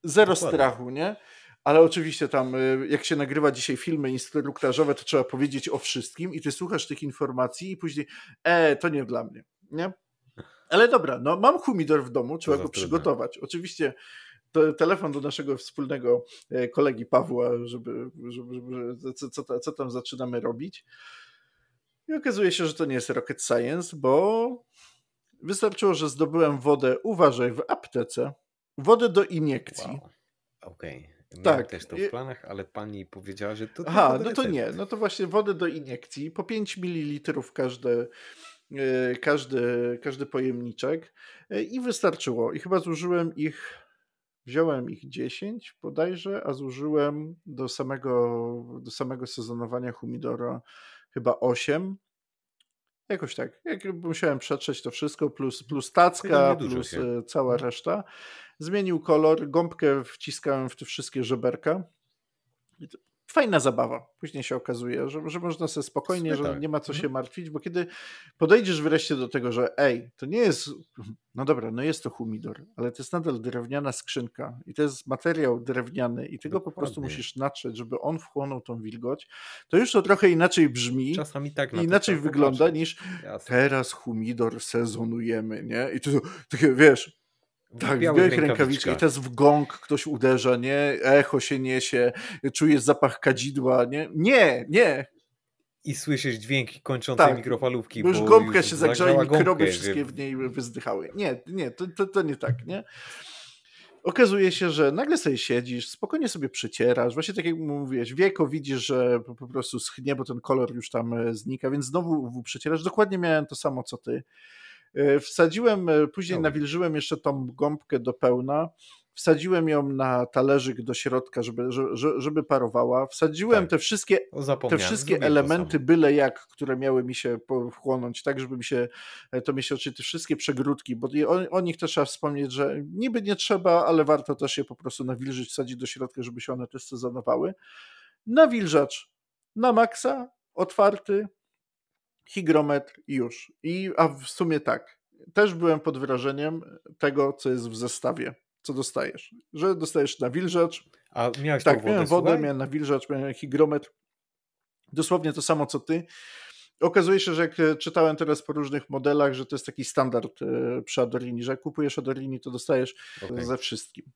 zero Dokładnie. strachu, nie? Ale oczywiście tam, y, jak się nagrywa dzisiaj filmy instruktażowe, to trzeba powiedzieć o wszystkim i ty słuchasz tych informacji i później, e, to nie dla mnie nie? Ale dobra, no mam humidor w domu, trzeba go przygotować. Oczywiście telefon do naszego wspólnego e, kolegi Pawła, żeby, żeby, żeby co, co, co tam zaczynamy robić. I okazuje się, że to nie jest rocket science, bo wystarczyło, że zdobyłem wodę, uważaj, w aptece, wodę do iniekcji. Wow. Okej. Okay. tak. też to w planach, ale pani powiedziała, że to. Aha, no to nie. No to właśnie wodę do iniekcji. Po 5 ml każde, każdy, każdy pojemniczek e, i wystarczyło. I chyba zużyłem ich, wziąłem ich 10 bodajże, a zużyłem do samego, do samego sezonowania humidora chyba 8. Jakoś tak. Jak musiałem przetrzeć to wszystko, plus, plus tacka, plus się. E, cała mhm. reszta. Zmienił kolor, gąbkę wciskałem w te wszystkie żeberka fajna zabawa. Później się okazuje, że, że można sobie spokojnie, że nie ma co się Mhm. martwić, bo kiedy podejdziesz wreszcie do tego, że ej, to nie jest, no dobra, no jest to humidor, ale to jest nadal drewniana skrzynka i to jest materiał drewniany i tego po prostu musisz natrzeć, żeby on wchłonął tą wilgoć, to już to trochę inaczej brzmi Czasami tak i inaczej wygląda niż Jasne. teraz humidor sezonujemy, nie? I to takie, wiesz, tak, w białych białych rękawiczkach i teraz w gong ktoś uderza, nie? Echo się niesie, czujesz zapach kadzidła, nie? Nie, nie, I słyszysz dźwięki kończącej tak, mikrofalówki, bo już gąbka już się zagrzała i mikroby wszystkie w niej wyzdychały. Nie, nie, to, to, to nie tak, nie? Okazuje się, że nagle sobie siedzisz, spokojnie sobie przycierasz, właśnie tak jak mówiłeś, wieko widzisz, że po prostu schnie, bo ten kolor już tam e, znika, więc znowu przycierasz. Dokładnie miałem to samo, co ty. E, Wsadziłem, e, później nawilżyłem jeszcze tą gąbkę do pełna, wsadziłem ją na talerzyk do środka, żeby, że- że- żeby parowała, wsadziłem Tak. te wszystkie te wszystkie elementy byle jak, które miały mi się wchłonąć, tak żeby mi się e, to myślę, czy te wszystkie przegródki, bo o, o nich też trzeba wspomnieć, że niby nie trzeba, ale warto też je po prostu nawilżyć, wsadzić do środka, żeby się one też sezonowały. Nawilżacz na maksa, otwarty, hygrometr i już. I, a w sumie tak, też byłem pod wrażeniem tego, co jest w zestawie, co dostajesz. Że dostajesz nawilżacz, A miałeś tak, miałem wodę, wodę, słuchaj? miałem nawilżacz, miałem hygrometr, dosłownie to samo co ty. Okazuje się, że jak e, czytałem teraz po różnych modelach, że to jest taki standard e, przy Adorini, że jak kupujesz Adorini, to dostajesz Okej. ze wszystkim.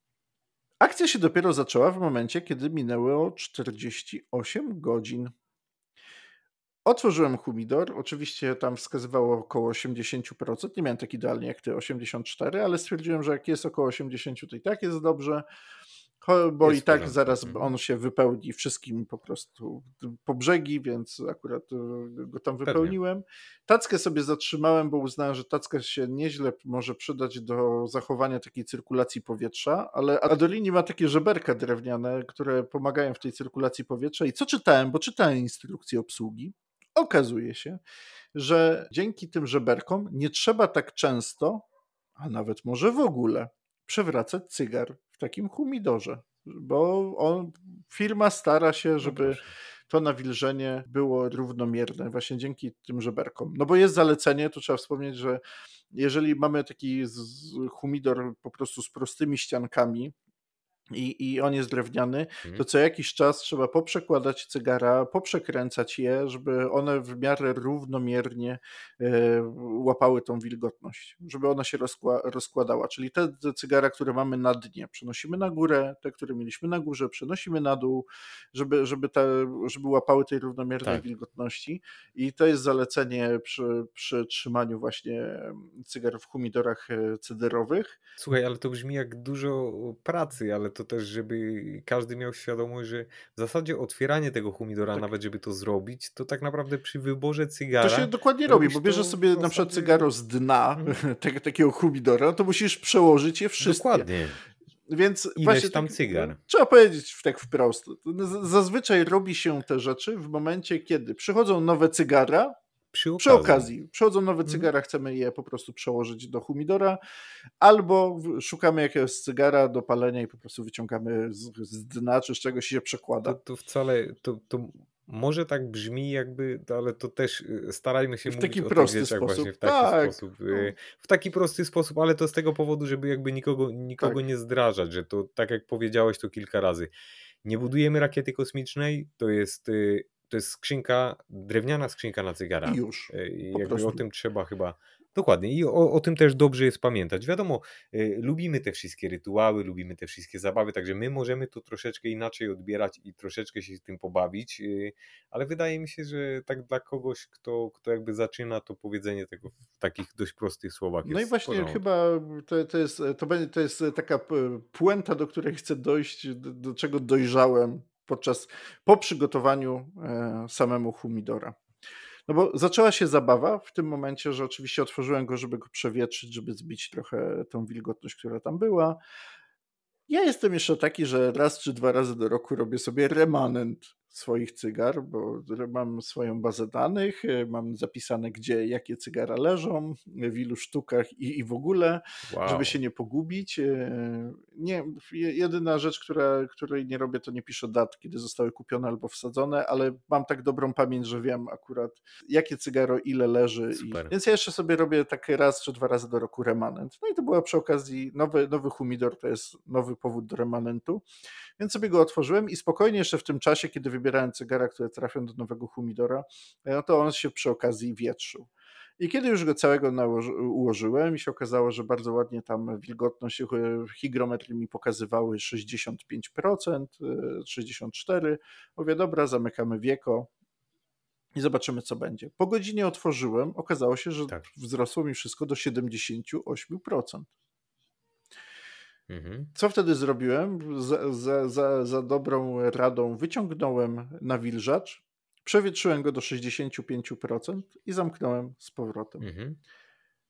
Akcja się dopiero zaczęła w momencie, kiedy minęło 48 godzin. Otworzyłem humidor, oczywiście tam wskazywało około 80%, nie miałem tak idealnie jak ty, 84%, ale stwierdziłem, że jak jest około 80%, to i tak jest dobrze, bo Jest i tak zaraz Mhm. on się wypełni wszystkim po prostu po brzegi, więc akurat e, go tam Pewnie. wypełniłem. Tackę sobie zatrzymałem, bo uznałem, że tacka się nieźle może przydać do zachowania takiej cyrkulacji powietrza, ale Adolini ma takie żeberka drewniane, które pomagają w tej cyrkulacji powietrza i co czytałem, bo czytałem instrukcję obsługi, okazuje się, że dzięki tym żeberkom nie trzeba tak często, a nawet może w ogóle, przewracać cygar w takim humidorze, bo on, firma stara się, No żeby to nawilżenie było równomierne właśnie dzięki tym żeberkom. No bo jest zalecenie, tu trzeba wspomnieć, że jeżeli mamy taki humidor po prostu z prostymi ściankami, i, i on jest drewniany, to Mhm. co jakiś czas trzeba poprzekładać cygara, poprzekręcać je, żeby one w miarę równomiernie e, łapały tą wilgotność, żeby ona się rozkła, rozkładała. Czyli te, te cygara, które mamy na dnie, przenosimy na górę, te, które mieliśmy na górze, przenosimy na dół, żeby, żeby, te, żeby łapały tej równomiernej Tak. wilgotności. I to jest zalecenie przy, przy trzymaniu właśnie cygar w humidorach e, cederowych. Słuchaj, ale to brzmi jak dużo pracy, ale to też, żeby każdy miał świadomość, że w zasadzie otwieranie tego humidora, Tak. nawet żeby to zrobić, to tak naprawdę przy wyborze To się cygara dokładnie robi, bo bierzesz sobie w na przykład zasadzie... cygaro z dna Mhm. tego, takiego humidora, to musisz przełożyć je wszystkie. Dokładnie. Więc Ileś właśnie tam tak, cygar. trzeba powiedzieć tak wprost. Zazwyczaj robi się te rzeczy w momencie, kiedy przychodzą nowe cygara, Przy przy okazji. okazji przychodzą nowe Mhm. cygara, chcemy je po prostu przełożyć do humidora, albo szukamy jakiegoś cygara do palenia i po prostu wyciągamy z, z dna, czy z czegoś się To, przekłada. to wcale, to, to może tak brzmi jakby, ale to też y, starajmy się W mówić taki o tych prosty rzeczach sposób. właśnie w taki Tak. sposób, No, y, w taki prosty sposób, ale to z tego powodu, żeby jakby nikogo, nikogo tak. nie zdrażać, że to tak jak powiedziałeś to kilka razy, nie budujemy rakiety kosmicznej, to jest, y, to jest skrzynka, drewniana skrzynka na I cygara. już. Y, I jakby o tym trzeba chyba. Dokładnie. I o, o tym też dobrze jest pamiętać. Wiadomo, y, lubimy te wszystkie rytuały, lubimy te wszystkie zabawy, także my możemy to troszeczkę inaczej odbierać i troszeczkę się z tym pobawić, y, ale wydaje mi się, że tak dla kogoś, kto, kto jakby zaczyna, to powiedzenie tego w takich dość prostych słowach No i właśnie porządku. chyba to, to, jest, to, będzie, to jest taka puenta, do której chcę dojść, do, do czego dojrzałem podczas, po przygotowaniu e, samemu humidora. No bo zaczęła się zabawa w tym momencie, że oczywiście otworzyłem go, żeby go przewietrzyć, żeby zbić trochę tą wilgotność, która tam była. Ja jestem jeszcze taki, że raz czy dwa razy do roku robię sobie remanent swoich cygar, bo mam swoją bazę danych, e, mam zapisane, gdzie jakie cygara leżą, w ilu sztukach i, i w ogóle, wow. żeby się nie pogubić. E, nie, jedyna rzecz, która, której nie robię, to nie piszę dat, kiedy zostały kupione albo wsadzone, ale mam tak dobrą pamięć, że wiem akurat, jakie cygaro, ile leży. I, więc ja jeszcze sobie robię tak raz czy dwa razy do roku remanent. No i to była przy okazji nowy, nowy humidor, to jest nowy powód do remanentu, więc sobie go otworzyłem i spokojnie jeszcze w tym czasie, kiedy wybierałem cygara, które trafią do nowego humidora, no to on się przy okazji wietrzył. I kiedy już go całego ułożyłem i się okazało, że bardzo ładnie tam wilgotność, e, hygrometry mi pokazywały 65%, 64%, mówię, dobra, zamykamy wieko, i zobaczymy, co będzie. Po godzinie otworzyłem, okazało się, że tak. wzrosło mi wszystko do 78%. Mhm. Co wtedy zrobiłem? Za, za, za, za dobrą radą wyciągnąłem nawilżacz, przewietrzyłem go do 65% i zamknąłem z powrotem. Mhm.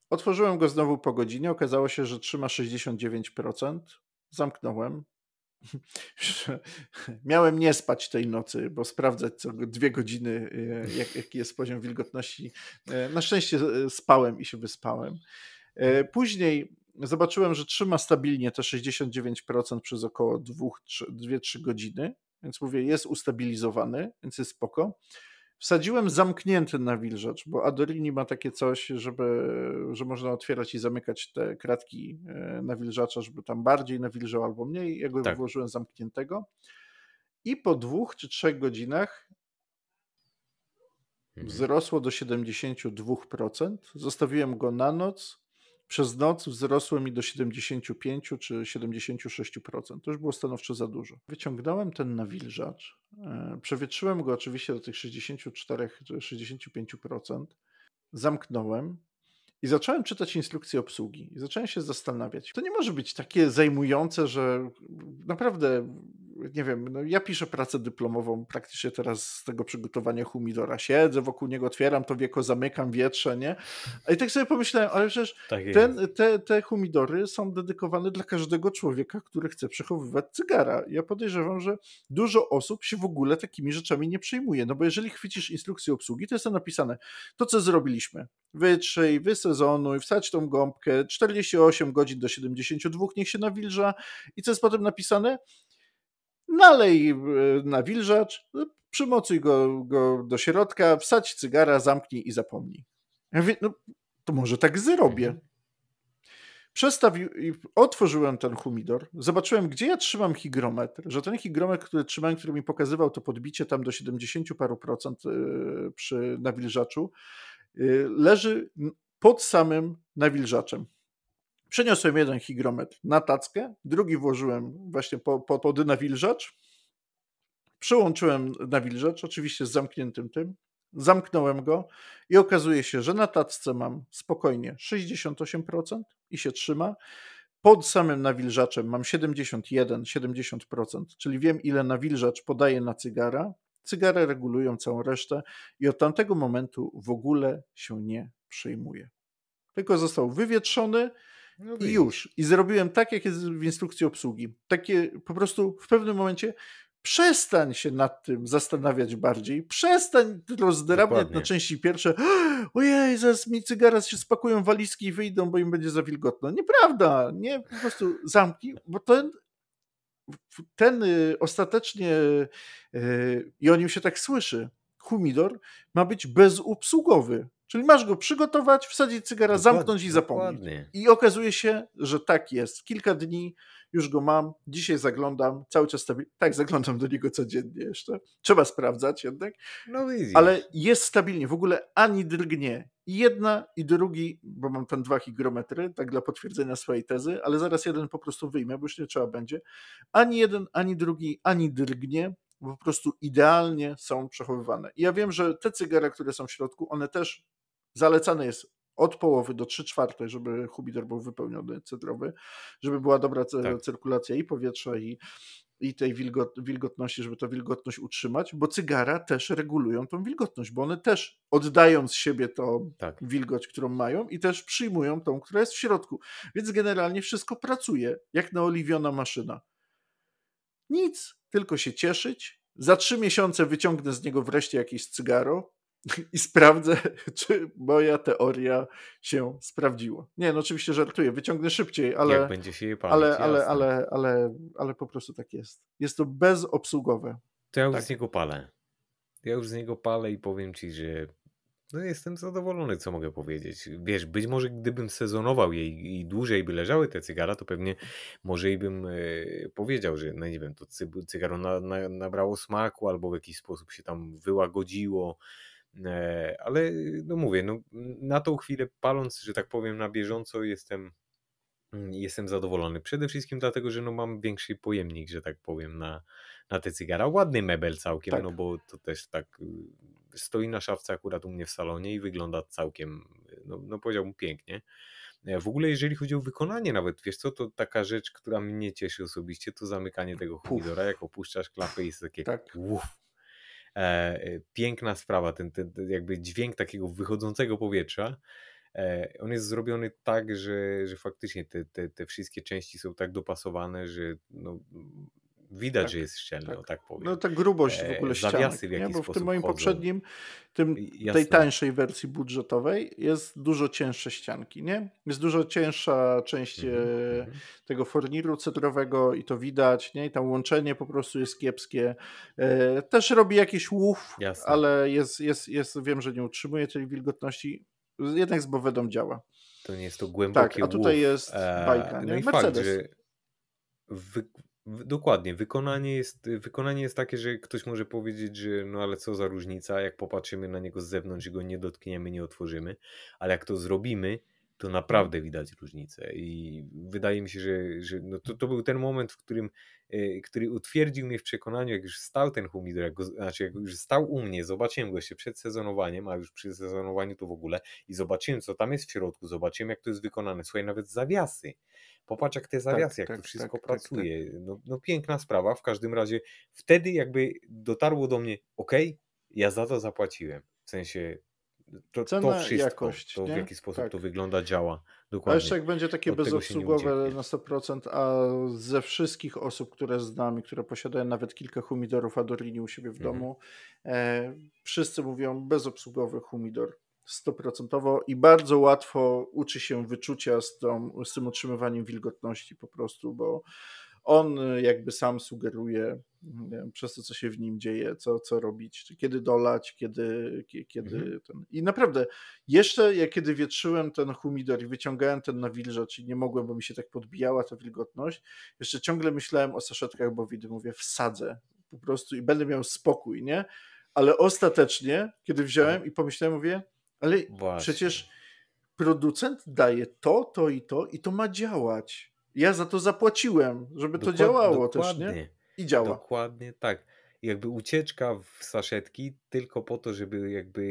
Otworzyłem go znowu po godzinie, okazało się, że trzyma 69%. Zamknąłem, Miałem nie spać tej nocy, bo sprawdzać co dwie godziny, e, jak, jaki jest poziom wilgotności. E, na szczęście e, spałem i się wyspałem. Później zobaczyłem, że trzyma stabilnie te 69% przez około 2-3 godziny, więc mówię, jest ustabilizowany, więc jest spoko. Wsadziłem zamknięty nawilżacz, bo Adorini ma takie coś, żeby, że można otwierać i zamykać te kratki e, nawilżacza, żeby tam bardziej nawilżał albo mniej. Ja go tak. włożyłem zamkniętego. I po dwóch czy trzech godzinach mhm. wzrosło do 72%. Zostawiłem go na noc przez noc wzrosło mi do 75 czy 76%. To już było stanowczo za dużo. Wyciągnąłem ten nawilżacz, e, przewietrzyłem go oczywiście do tych 64 czy 65%, zamknąłem i zacząłem czytać instrukcję obsługi i zacząłem się zastanawiać. To nie może być takie zajmujące, że naprawdę, nie wiem, no ja piszę pracę dyplomową praktycznie teraz z tego przygotowania humidora. Siedzę wokół niego, otwieram to wieko, zamykam wietrze, nie? I tak sobie pomyślałem, ale przecież tak ten, te, te humidory są dedykowane dla każdego człowieka, który chce przechowywać cygara. Ja podejrzewam, że dużo osób się w ogóle takimi rzeczami nie przejmuje, no bo jeżeli chwycisz instrukcję obsługi, to jest to napisane, to co zrobiliśmy, wytrzyj, wysezonuj, wsadź tą gąbkę, 48 godzin do 72 niech się nawilża i co jest potem napisane? Nalej e, nawilżacz, przymocuj go, go do środka, wsadź cygara, zamknij i zapomnij. Ja mówię, no to może tak zrobię. Mhm. Przestawił, otworzyłem ten humidor, zobaczyłem, gdzie ja trzymam hygrometr, że ten hygrometr, który trzymałem, który mi pokazywał to podbicie tam do 70 paru procent e, przy nawilżaczu, leży pod samym nawilżaczem. Przeniosłem jeden hygrometr na tackę, drugi włożyłem właśnie po, po, nawilżacz, przyłączyłem nawilżacz, oczywiście z zamkniętym tym, zamknąłem go i okazuje się, że na tacce mam spokojnie 68% i się trzyma. Pod samym nawilżaczem mam 71-70%, czyli wiem ile nawilżacz podaje na cygara Cygary regulują całą resztę i od tamtego momentu w ogóle się nie przejmuje. Tylko został wywietrzony no i już. I zrobiłem tak, jak jest w instrukcji obsługi. Takie po prostu w pewnym momencie przestań się nad tym zastanawiać bardziej, przestań rozdrabniać na części pierwsze, ojej, zaraz mi cygara się spakują walizki i wyjdą, bo im będzie za wilgotno. Nieprawda, nie, po prostu zamknij, bo ten ten y, ostatecznie, y, i o nim się tak słyszy, humidor ma być bezobsługowy. Czyli masz go przygotować, wsadzić cygara, dokładnie, zamknąć i zapomnieć. Dokładnie. I okazuje się, że tak jest. Kilka dni już go mam, dzisiaj zaglądam, cały czas stabilnie. Tak, zaglądam do niego codziennie jeszcze. Trzeba sprawdzać jednak. No ale jest stabilnie, w ogóle ani drgnie. Jedna i drugi, bo mam tam dwa hygrometry, tak dla potwierdzenia swojej tezy, ale zaraz jeden po prostu wyjmę, bo już nie trzeba będzie. Ani jeden, ani drugi, ani drgnie, bo po prostu idealnie są przechowywane. I ja wiem, że te cygara, które są w środku, one też zalecane jest od połowy do 3 czwarte, żeby humidor był wypełniony cydrowy, żeby była dobra tak. cyrkulacja i powietrza, i, i tej wilgot, wilgotności, żeby tę wilgotność utrzymać, bo cygara też regulują tą wilgotność, bo one też oddają z siebie tą tak. wilgoć, którą mają i też przyjmują tą, która jest w środku. Więc generalnie wszystko pracuje, jak naoliwiona maszyna. Nic, tylko się cieszyć za trzy miesiące wyciągnę z niego wreszcie jakieś cygaro i sprawdzę, czy moja teoria się sprawdziła. Nie, no oczywiście żartuję, wyciągnę szybciej, ale. Jak będzie się ale, ale, ale, ale, ale po prostu tak jest. Jest to bezobsługowe. To ja już tak. z niego palę. Ja już z niego palę i powiem ci, że no jestem zadowolony, co mogę powiedzieć. Wiesz, być może gdybym sezonował je i, dłużej by leżały te cygara, to pewnie może i bym e, powiedział, że no nie wiem, to cy, cygaro na, na, nabrało smaku albo w jakiś sposób się tam wyłagodziło. E, ale no mówię, no, na tą chwilę paląc, że tak powiem, na bieżąco jestem jestem zadowolony. Przede wszystkim dlatego, że no mam większy pojemnik, że tak powiem, na, na te cygara. Ładny mebel całkiem, Tak. no bo to też tak y, stoi na szafce akurat u mnie w salonie i wygląda całkiem, no, no powiedziałbym pięknie. E, W ogóle jeżeli chodzi o wykonanie nawet, wiesz co, to taka rzecz, która mnie cieszy osobiście, to zamykanie tego Puf. humidora, jak opuszczasz klapę i jest takie Tak. E, e, piękna sprawa, ten, ten, ten jakby dźwięk takiego wychodzącego powietrza. E, on jest zrobiony tak, że, że faktycznie te, te, te wszystkie części są tak dopasowane, że no, widać, Tak, że jest szczelny, tak. tak powiem. No ta grubość w E, ogóle ścianek, zawiasy w nie? jakiś bo w tym moim chodzą. poprzednim, tym, I- tej tańszej wersji budżetowej jest dużo cięższe ścianki, nie? Jest dużo cięższa część mhm. tego forniru cedrowego i to widać, nie? I tam łączenie po prostu jest kiepskie. E, Też robi jakiś łów, Jasne. ale jest, jest, jest, wiem, że nie utrzymuje tej wilgotności. Jednak z Bowedą działa. To nie jest to głębokie Tak, a tutaj łów. jest bajka, No nie? i fakt, Mercedes. że wy, dokładnie, wykonanie jest, wykonanie jest takie, że ktoś może powiedzieć, że no ale co za różnica, jak popatrzymy na niego z zewnątrz i go nie dotkniemy, nie otworzymy, ale jak to zrobimy, to naprawdę widać różnicę i wydaje mi się, że, że no to, to był ten moment, w którym, e, który utwierdził mnie w przekonaniu, jak już stał ten humidor, jak go, znaczy jak już stał u mnie, zobaczyłem go jeszcze przed sezonowaniem, a już przy sezonowaniu to w ogóle i zobaczyłem, co tam jest w środku, zobaczyłem, jak to jest wykonane, słuchaj, nawet zawiasy, popatrz, jak te zawiasy, jak tak, to wszystko tak, tak, pracuje, No, no piękna sprawa, w każdym razie wtedy jakby dotarło do mnie, ok, ja za to zapłaciłem, w sensie to, to Cena, wszystko, jakość, to w jaki sposób Tak. to wygląda, działa, A dokładnie. jeszcze jak będzie takie Od bezobsługowe na 100%, a ze wszystkich osób, które znam i które posiadają nawet kilka humidorów Adorini u siebie w Mhm. domu, e, wszyscy mówią bezobsługowy humidor. 100% i bardzo łatwo uczy się wyczucia z, tą, z tym utrzymywaniem wilgotności po prostu, bo on e, jakby sam sugeruje przez to, co się w nim dzieje, co, co robić, kiedy dolać, kiedy, kie- kiedy Mhm. ten. I naprawdę, jeszcze jak kiedy wietrzyłem ten humidor i wyciągałem ten nawilżacz i nie mogłem, bo mi się tak podbijała ta wilgotność, jeszcze ciągle myślałem o saszetkach bowidy, mówię, wsadzę po prostu i będę miał spokój, nie? Ale ostatecznie, kiedy wziąłem i pomyślałem, mówię, ale Właśnie. przecież producent daje to, to i to i to ma działać. Ja za to zapłaciłem, żeby to Dokład- działało też, nie? I działa. Dokładnie tak. Jakby ucieczka w saszetki tylko po to, żeby jakby,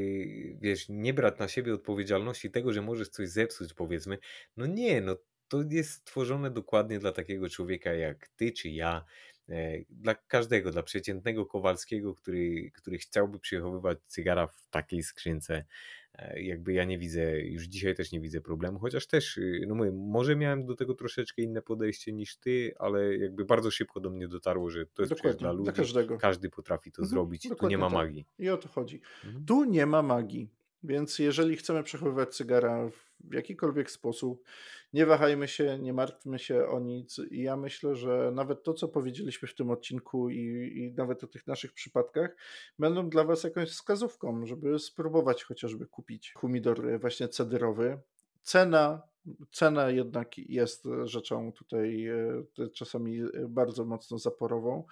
wiesz, nie brać na siebie odpowiedzialności tego, że możesz coś zepsuć, powiedzmy. No nie, no to jest stworzone dokładnie dla takiego człowieka jak ty czy ja. e, Dla każdego, dla przeciętnego Kowalskiego, który, który chciałby przechowywać cygara w takiej skrzynce. E, Jakby ja nie widzę, już dzisiaj też nie widzę problemu, chociaż też, y, no mówię, może miałem do tego troszeczkę inne podejście niż ty, ale jakby bardzo szybko do mnie dotarło, że to jest przecież dla dla ludzi, każdego. każdy potrafi to Mhm, zrobić, tu nie ma tak. magii. I o to chodzi. Mhm. Tu nie ma magii. Więc jeżeli chcemy przechowywać cygara w jakikolwiek sposób, nie wahajmy się, nie martwmy się o nic. I ja myślę, że nawet to, co powiedzieliśmy w tym odcinku i, i nawet o tych naszych przypadkach, będą dla Was jakąś wskazówką, żeby spróbować chociażby kupić humidor e, właśnie cederowy. Cena, cena jednak jest rzeczą tutaj e, czasami e, bardzo mocno zaporową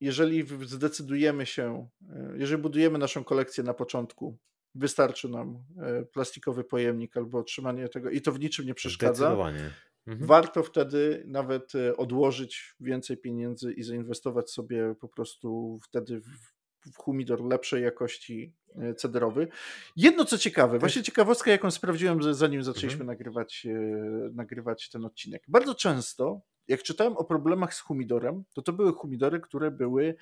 jeżeli w- zdecydujemy się, jeżeli budujemy naszą kolekcję na początku, wystarczy nam e, plastikowy pojemnik albo otrzymanie tego i to w niczym nie przeszkadza. Mhm. warto wtedy nawet e, odłożyć więcej pieniędzy i zainwestować sobie po prostu wtedy w, humidor lepszej jakości e, cederowy. Jedno co ciekawe, właśnie ciekawostka, jaką sprawdziłem, zanim zaczęliśmy Mhm. nagrywać, nagrywać ten odcinek. Bardzo często, jak czytałem o problemach z humidorem, to to były humidory, które były,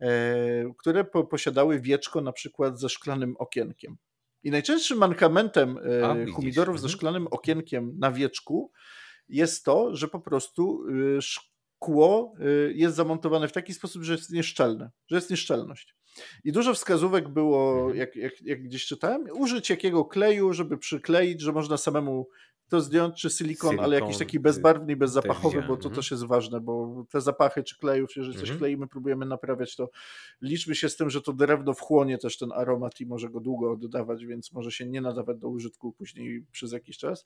e, które po, posiadały wieczko na przykład ze szklanym okienkiem. I najczęstszym mankamentem e, A, widzisz, humidorów ze mhm. szklanym okienkiem na wieczku jest to, że po prostu y, szkło jest zamontowane w taki sposób, że jest nieszczelne, że jest nieszczelność. I dużo wskazówek było, Mhm. jak, jak, jak gdzieś czytałem, użyć jakiego kleju, żeby przykleić, że można samemu to zdjąć, czy silikon, ale jakiś Silikon, taki y, bezbarwny i też bezzapachowy, bo to mhm. też jest ważne, bo te zapachy czy klejów, jeżeli coś Mhm. kleimy, próbujemy naprawiać, to liczmy się z tym, że to drewno wchłonie też ten aromat i może go długo oddawać, więc może się nie nadawać do użytku później przez jakiś czas.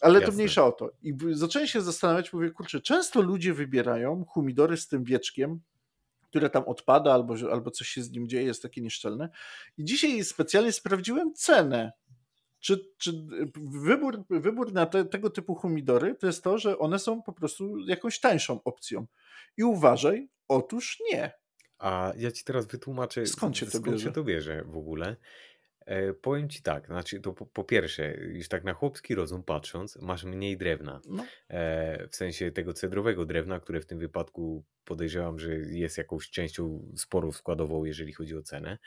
Ale to Jasne. mniejsza o to. I zacząłem się zastanawiać, mówię, kurczę, często ludzie wybierają humidory z tym wieczkiem, które tam odpada albo, albo coś się z nim dzieje, jest takie nieszczelne. I dzisiaj specjalnie sprawdziłem cenę. Czy, czy wybór, wybór na te, tego typu humidory to jest to, że one są po prostu jakąś tańszą opcją. I uważaj, otóż nie. A ja ci teraz wytłumaczę, Skąd się to skąd bierze? się to bierze w ogóle. E, powiem ci tak, znaczy to po, po pierwsze, już tak na chłopski rozum patrząc, masz mniej drewna. No, E, w sensie tego cedrowego drewna, które w tym wypadku podejrzewam, że jest jakąś częścią sporą składową, jeżeli chodzi o cenę.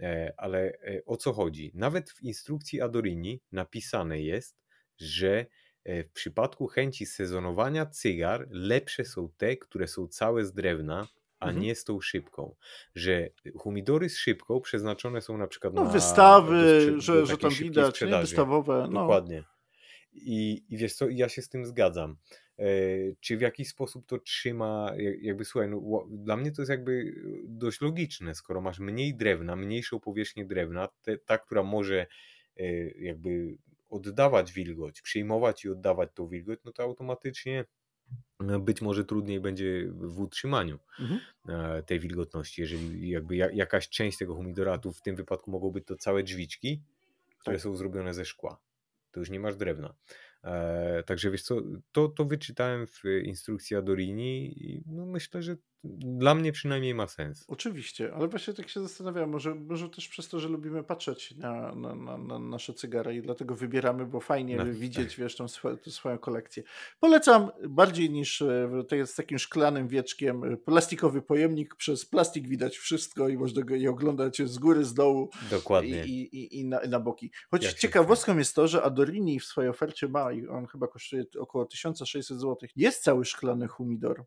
E, ale e, o co chodzi? Nawet w instrukcji Adorini napisane jest, że e, w przypadku chęci sezonowania cygar lepsze są te, które są całe z drewna, a Mhm. nie z tą szybką. Że humidory z szybką przeznaczone są na przykład no na wystawy, do, że, że tam widać, nie? wystawowe. No, Dokładnie. I, I wiesz co, ja się z tym zgadzam. E, czy w jakiś sposób to trzyma, jak- jakby słuchaj, no, dla mnie to jest jakby dość logiczne, skoro masz mniej drewna, mniejszą powierzchnię drewna, te, ta, która może e, jakby oddawać wilgoć, przyjmować i oddawać tą wilgoć, no to automatycznie być może trudniej będzie w utrzymaniu mhm. e, tej wilgotności, jeżeli jakby ja- jakaś część tego humidoratu, w tym wypadku mogą być to całe drzwiczki, które Tak. są zrobione ze szkła. To już nie masz drewna. E, także wiesz co, to, to wyczytałem w instrukcji Adorini i no myślę, że dla mnie przynajmniej ma sens. Oczywiście, ale właśnie tak się zastanawiam, może, może też przez to, że lubimy patrzeć na, na, na, na nasze cygara i dlatego wybieramy, bo fajnie No, widzieć, tak. wiesz, tą, swo- tą swoją kolekcję. Polecam bardziej niż e, to jest z takim szklanym wieczkiem, e, plastikowy pojemnik, przez plastik widać wszystko i można go je oglądać z góry, z dołu i, Dokładnie. i, i, i, na, na boki. Choć się ciekawostką jest to, że Adorini w swojej ofercie ma, i on chyba kosztuje około 1600 zł, jest cały szklany humidor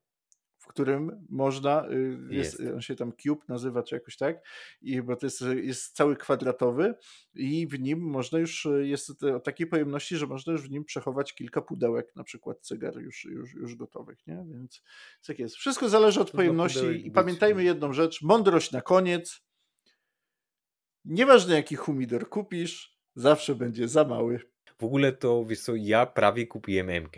którym można, y, jest, Jest. on się tam Cube nazywa, czy jakoś tak, i bo to jest, jest cały kwadratowy i w nim można już, y, jest o takiej pojemności, że można już w nim przechować kilka pudełek, na przykład cygar już, już, już gotowych, nie? Więc tak jest. Wszystko zależy od pojemności i pamiętajmy jedną rzecz, mądrość na koniec. Nieważne jaki humidor kupisz, zawsze będzie za mały. W ogóle to, wiesz co, ja prawie kupiłem MK.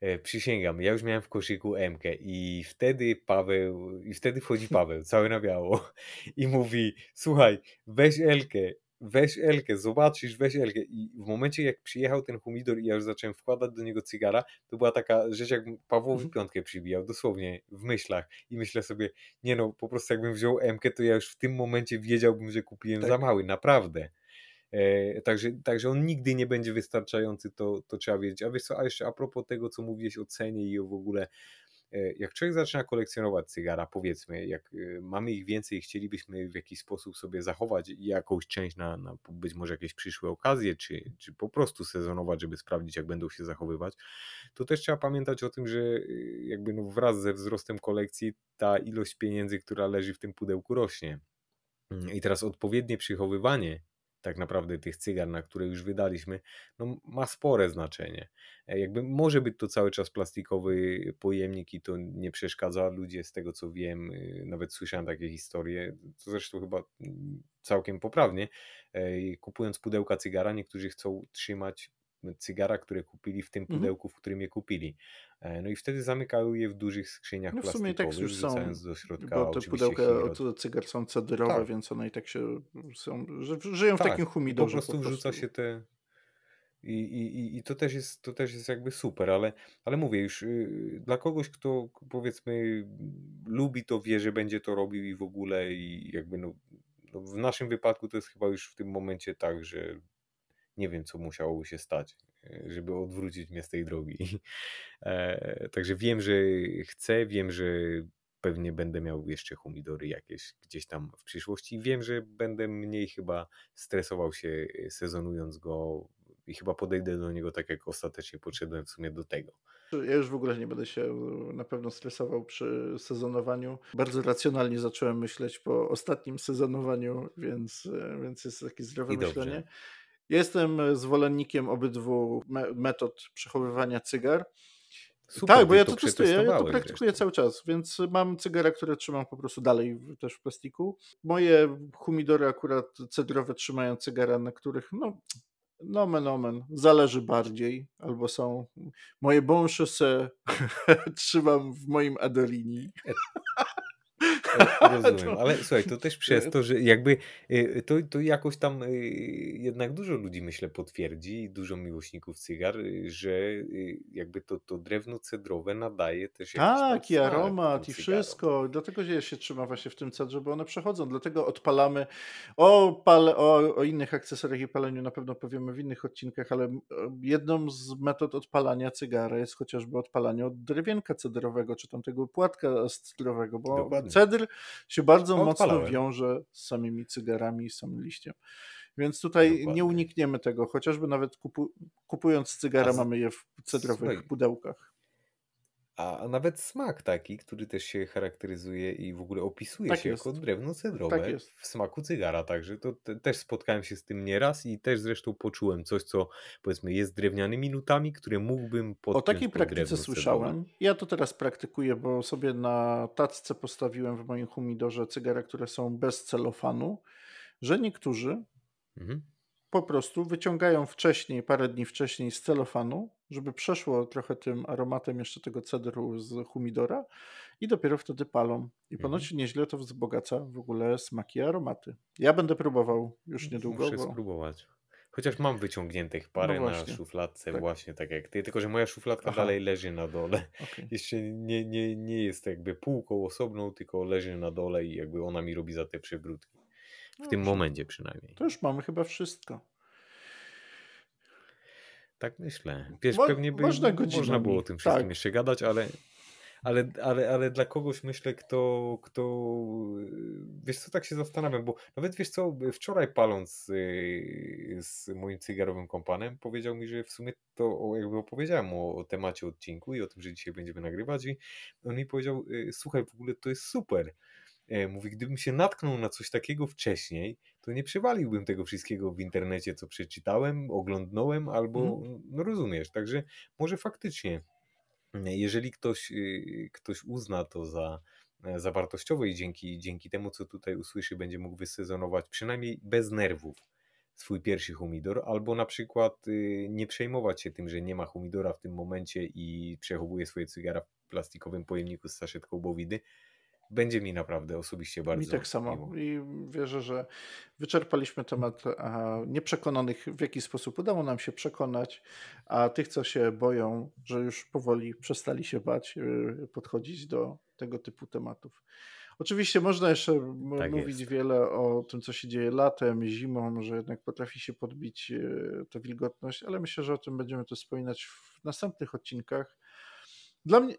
E, przysięgam, ja już miałem w koszyku MK i wtedy Paweł, i wtedy wchodzi Paweł, cały na biało i mówi, słuchaj, weź Elkę, weź Elkę, zobaczysz, weź Elkę. I w momencie, jak przyjechał ten humidor i ja już zacząłem wkładać do niego cygara, to była taka rzecz, jakbym Pawłowi Mhm. piątkę przybijał, dosłownie w myślach. I myślę sobie, nie no, po prostu jakbym wziął MK, to ja już w tym momencie wiedziałbym, że kupiłem Tak. za mały, naprawdę. E, także, także on nigdy nie będzie wystarczający, to, to trzeba wiedzieć. A wiesz co, a jeszcze a propos tego, co mówiłeś o cenie i o w ogóle, e, jak człowiek zaczyna kolekcjonować cygara, powiedzmy, jak e, mamy ich więcej chcielibyśmy w jakiś sposób sobie zachować jakąś część na, na być może jakieś przyszłe okazje, czy, czy po prostu sezonować, żeby sprawdzić, jak będą się zachowywać, to też trzeba pamiętać o tym, że jakby no wraz ze wzrostem kolekcji ta ilość pieniędzy, która leży w tym pudełku rośnie. I teraz odpowiednie przechowywanie tak naprawdę tych cygar, na które już wydaliśmy, no ma spore znaczenie. E, Jakby może być to cały czas plastikowy pojemnik i to nie przeszkadza. Ludzie z tego co wiem, y, nawet słyszałem takie historie, co zresztą chyba mm, całkiem poprawnie, e, kupując pudełka cygara, niektórzy chcą trzymać cygara, które kupili w tym Mhm. pudełku, w którym je kupili. E, No i wtedy zamykają je w dużych skrzyniach No w sumie tak już są, wrzucając do środka bo te pudełka od cygar są cedyrowe, Tak. więc one i tak się są, żyją w Tak, takim i po humidorze prostu wrzuca się te. I, i, i- I to też jest, to też jest jakby super, ale, ale mówię już, yy, dla kogoś, kto powiedzmy lubi to, wie, że będzie to robił i w ogóle i jakby no, no w naszym wypadku to jest chyba już w tym momencie tak, że nie wiem, co musiałoby się stać, yy, żeby odwrócić mnie z tej drogi. E, także wiem, że chcę, wiem, że pewnie będę miał jeszcze humidory jakieś gdzieś tam w przyszłości. Wiem, że będę mniej chyba stresował się e, sezonując go i chyba podejdę do niego tak, jak ostatecznie podszedłem w sumie do tego. Ja już w ogóle nie będę się e, na pewno stresował przy sezonowaniu. Bardzo racjonalnie zacząłem myśleć po ostatnim sezonowaniu, więc, e, więc jest takie zdrowe I myślenie. Dobrze. Jestem zwolennikiem obydwu metod przechowywania cygar. Super, tak, bo ja to, to testuję, ja to praktykuję cały czas, więc mam cygara, które trzymam po prostu dalej też w plastiku. Moje humidory akurat cedrowe trzymają cygara, na których no Nomen omen, zależy bardziej, albo są moje bon trzymam w moim Adolini. Rozumiem, ale słuchaj, to też przez to, że jakby y, to, to jakoś tam y, jednak dużo ludzi myślę potwierdzi, dużo miłośników cygar, y, że jakby to, to drewno cedrowe nadaje też jakiś Tak, i aromat i wszystko. Dlatego że się trzyma właśnie w tym cedrze, bo one przechodzą. Dlatego odpalamy o, pale, o, o innych akcesoriach i paleniu na pewno powiemy w innych odcinkach, ale jedną z metod odpalania cygara jest chociażby odpalanie od drewienka cedrowego, czy tam tego płatka cedrowego, bo Dokładnie. Cedr się bardzo mocno wiąże z samymi cygarami i samym liściem. Więc tutaj Dokładnie. nie unikniemy tego, chociażby nawet kupu, kupując cygara z... mamy je w cedrowych Słuchaj. pudełkach. A, nawet smak taki, który też się charakteryzuje i w ogóle opisuje tak się jest. jako drewno cedrowe tak w smaku cygara, także to te, też spotkałem się z tym nieraz i też zresztą poczułem coś, co powiedzmy jest drewnianymi nutami, które mógłbym podpiąć O takiej praktyce słyszałem. Ja to teraz praktykuję, bo sobie na tacce postawiłem w moim humidorze cygara, które są bez celofanu, że niektórzy mhm po prostu wyciągają wcześniej, parę dni wcześniej z celofanu, żeby przeszło trochę tym aromatem jeszcze tego cedru z humidora i dopiero wtedy palą. I mhm. ponoć nieźle to wzbogaca w ogóle smaki i aromaty. Ja będę próbował już niedługo. Muszę bo... spróbować. Chociaż mam wyciągniętych parę no na szufladce, tak. właśnie tak jak ty, tylko że moja szufladka Aha. dalej leży na dole. Okay. Jeszcze nie, nie, nie jest jakby półką osobną, tylko leży na dole i jakby ona mi robi za te przywrótki. W no, tym momencie przynajmniej. To już mamy chyba wszystko. Tak myślę. Wiesz, Mo pewnie by można, można było o tym wszystkim tak. jeszcze gadać, ale, ale, ale, ale dla kogoś myślę, kto, kto wiesz co, tak się zastanawiam, bo nawet wiesz co, wczoraj paląc y, z moim cygarowym kompanem, powiedział mi, że w sumie to jakby opowiedziałem o, o temacie odcinku i o tym, że dzisiaj będziemy nagrywać i on mi powiedział, y, słuchaj, w ogóle to jest super, mówi, gdybym się natknął na coś takiego wcześniej, to nie przewaliłbym tego wszystkiego w internecie, co przeczytałem, oglądnąłem, albo, mm. no rozumiesz, także może faktycznie, jeżeli ktoś, y, ktoś uzna to za, e, za wartościowe i dzięki, dzięki temu, co tutaj usłyszy, będzie mógł wysezonować przynajmniej bez nerwów swój pierwszy humidor, albo na przykład y, nie przejmować się tym, że nie ma humidora w tym momencie i przechowuje swoje cygara w plastikowym pojemniku z saszetką bowidy, będzie mi naprawdę osobiście bardzo. Mi tak samo. Miło. I wierzę, że wyczerpaliśmy temat a nieprzekonanych, w jaki sposób udało nam się przekonać, a tych, co się boją, że już powoli przestali się bać, y, podchodzić do tego typu tematów. Oczywiście można jeszcze tak mówić jest. wiele o tym, co się dzieje latem, zimą, że jednak potrafi się podbić y, ta wilgotność, ale myślę, że o tym będziemy to wspominać w następnych odcinkach. Dla mnie,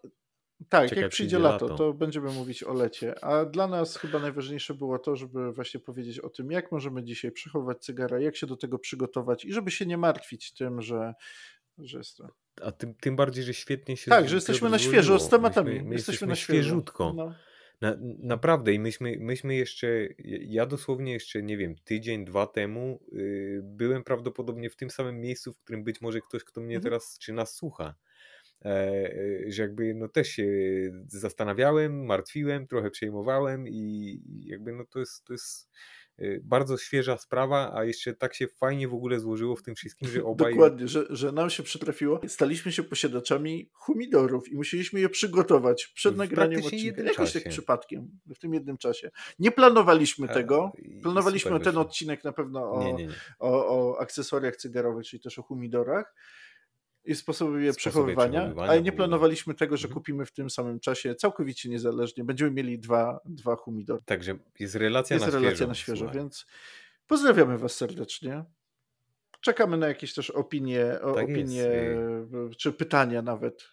tak, jak przyjdzie lato, lato, to będziemy mówić o lecie. A dla nas chyba najważniejsze było to, żeby właśnie powiedzieć o tym, jak możemy dzisiaj przechowywać cygara, jak się do tego przygotować i żeby się nie martwić tym, że, że jest to. A tym, tym bardziej, że świetnie się. Tak, że jesteśmy na świeżo z tematami. My, my jesteśmy, jesteśmy na świeżutko. No. Na, naprawdę i myśmy, myśmy jeszcze, ja dosłownie jeszcze, nie wiem, tydzień, dwa temu yy, byłem prawdopodobnie w tym samym miejscu, w którym być może ktoś, kto mnie mhm. teraz czy nas słucha że jakby no też się zastanawiałem, martwiłem, trochę przejmowałem i jakby no to jest, to jest e, bardzo świeża sprawa, a jeszcze tak się fajnie w ogóle złożyło w tym wszystkim, że obaj... Dokładnie, że, że nam się przytrafiło. Staliśmy się posiadaczami humidorów i musieliśmy je przygotować przed nagraniem odcinka. Jakoś tak przypadkiem, w tym jednym czasie. Nie planowaliśmy tego. Planowaliśmy ten odcinek na pewno o, nie, nie, nie. o, o akcesoriach cygarowych, czyli też o humidorach i sposoby je przechowywania, przechowywania, ale nie planowaliśmy tego, że mhm. kupimy w tym samym czasie całkowicie niezależnie. Będziemy mieli dwa, dwa humidory. Także jest relacja jest na relacja świeżo. na świeżo, więc pozdrawiamy Was serdecznie. Czekamy na jakieś też opinie, Tak opinie jest. czy pytania nawet.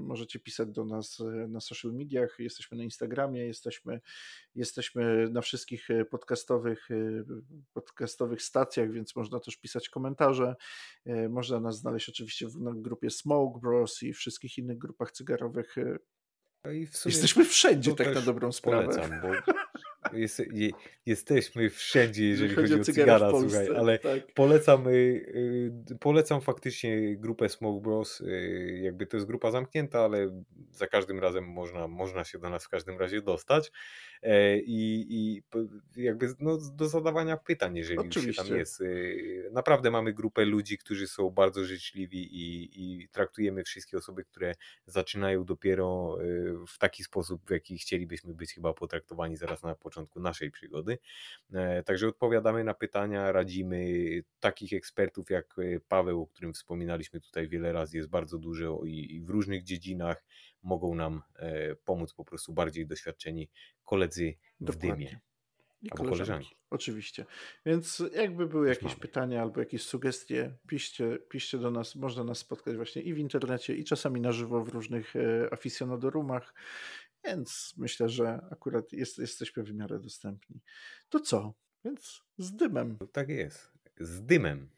Możecie pisać do nas na social mediach. Jesteśmy na Instagramie, jesteśmy, jesteśmy na wszystkich podcastowych, podcastowych stacjach, więc można też pisać komentarze. Można nas znaleźć oczywiście w grupie Smoke Bros i wszystkich innych grupach cygarowych. No w Jesteśmy wszędzie, tak na dobrą sprawę. Polecam, bo jest, je, jesteśmy wszędzie, jeżeli chodzi, chodzi o cygara, słuchaj, ale tak. polecam, y, y, polecam faktycznie grupę Smoke Bros. Y, jakby to jest grupa zamknięta, ale za każdym razem można, można się do nas w każdym razie dostać. E, I, i jakby no, do zadawania pytań, jeżeli Oczywiście. już się tam jest. Naprawdę mamy grupę ludzi, którzy są bardzo życzliwi i, i traktujemy wszystkie osoby, które zaczynają dopiero w taki sposób, w jaki chcielibyśmy być chyba potraktowani zaraz na początku początku naszej przygody. E, także odpowiadamy na pytania, radzimy. Takich ekspertów jak e, Paweł, o którym wspominaliśmy tutaj wiele razy, jest bardzo dużo i w różnych dziedzinach mogą nam e, pomóc po prostu bardziej doświadczeni koledzy w Dokładnie. dymie. I albo koleżanki. Oczywiście. Więc jakby były jakieś mamy. pytania albo jakieś sugestie, piszcie, piszcie do nas. Można nas spotkać właśnie i w internecie, i czasami na żywo w różnych aficionadorumach. Więc myślę, że akurat jest, jesteśmy w miarę dostępni. To co? Więc z dymem. Tak jest. Z dymem.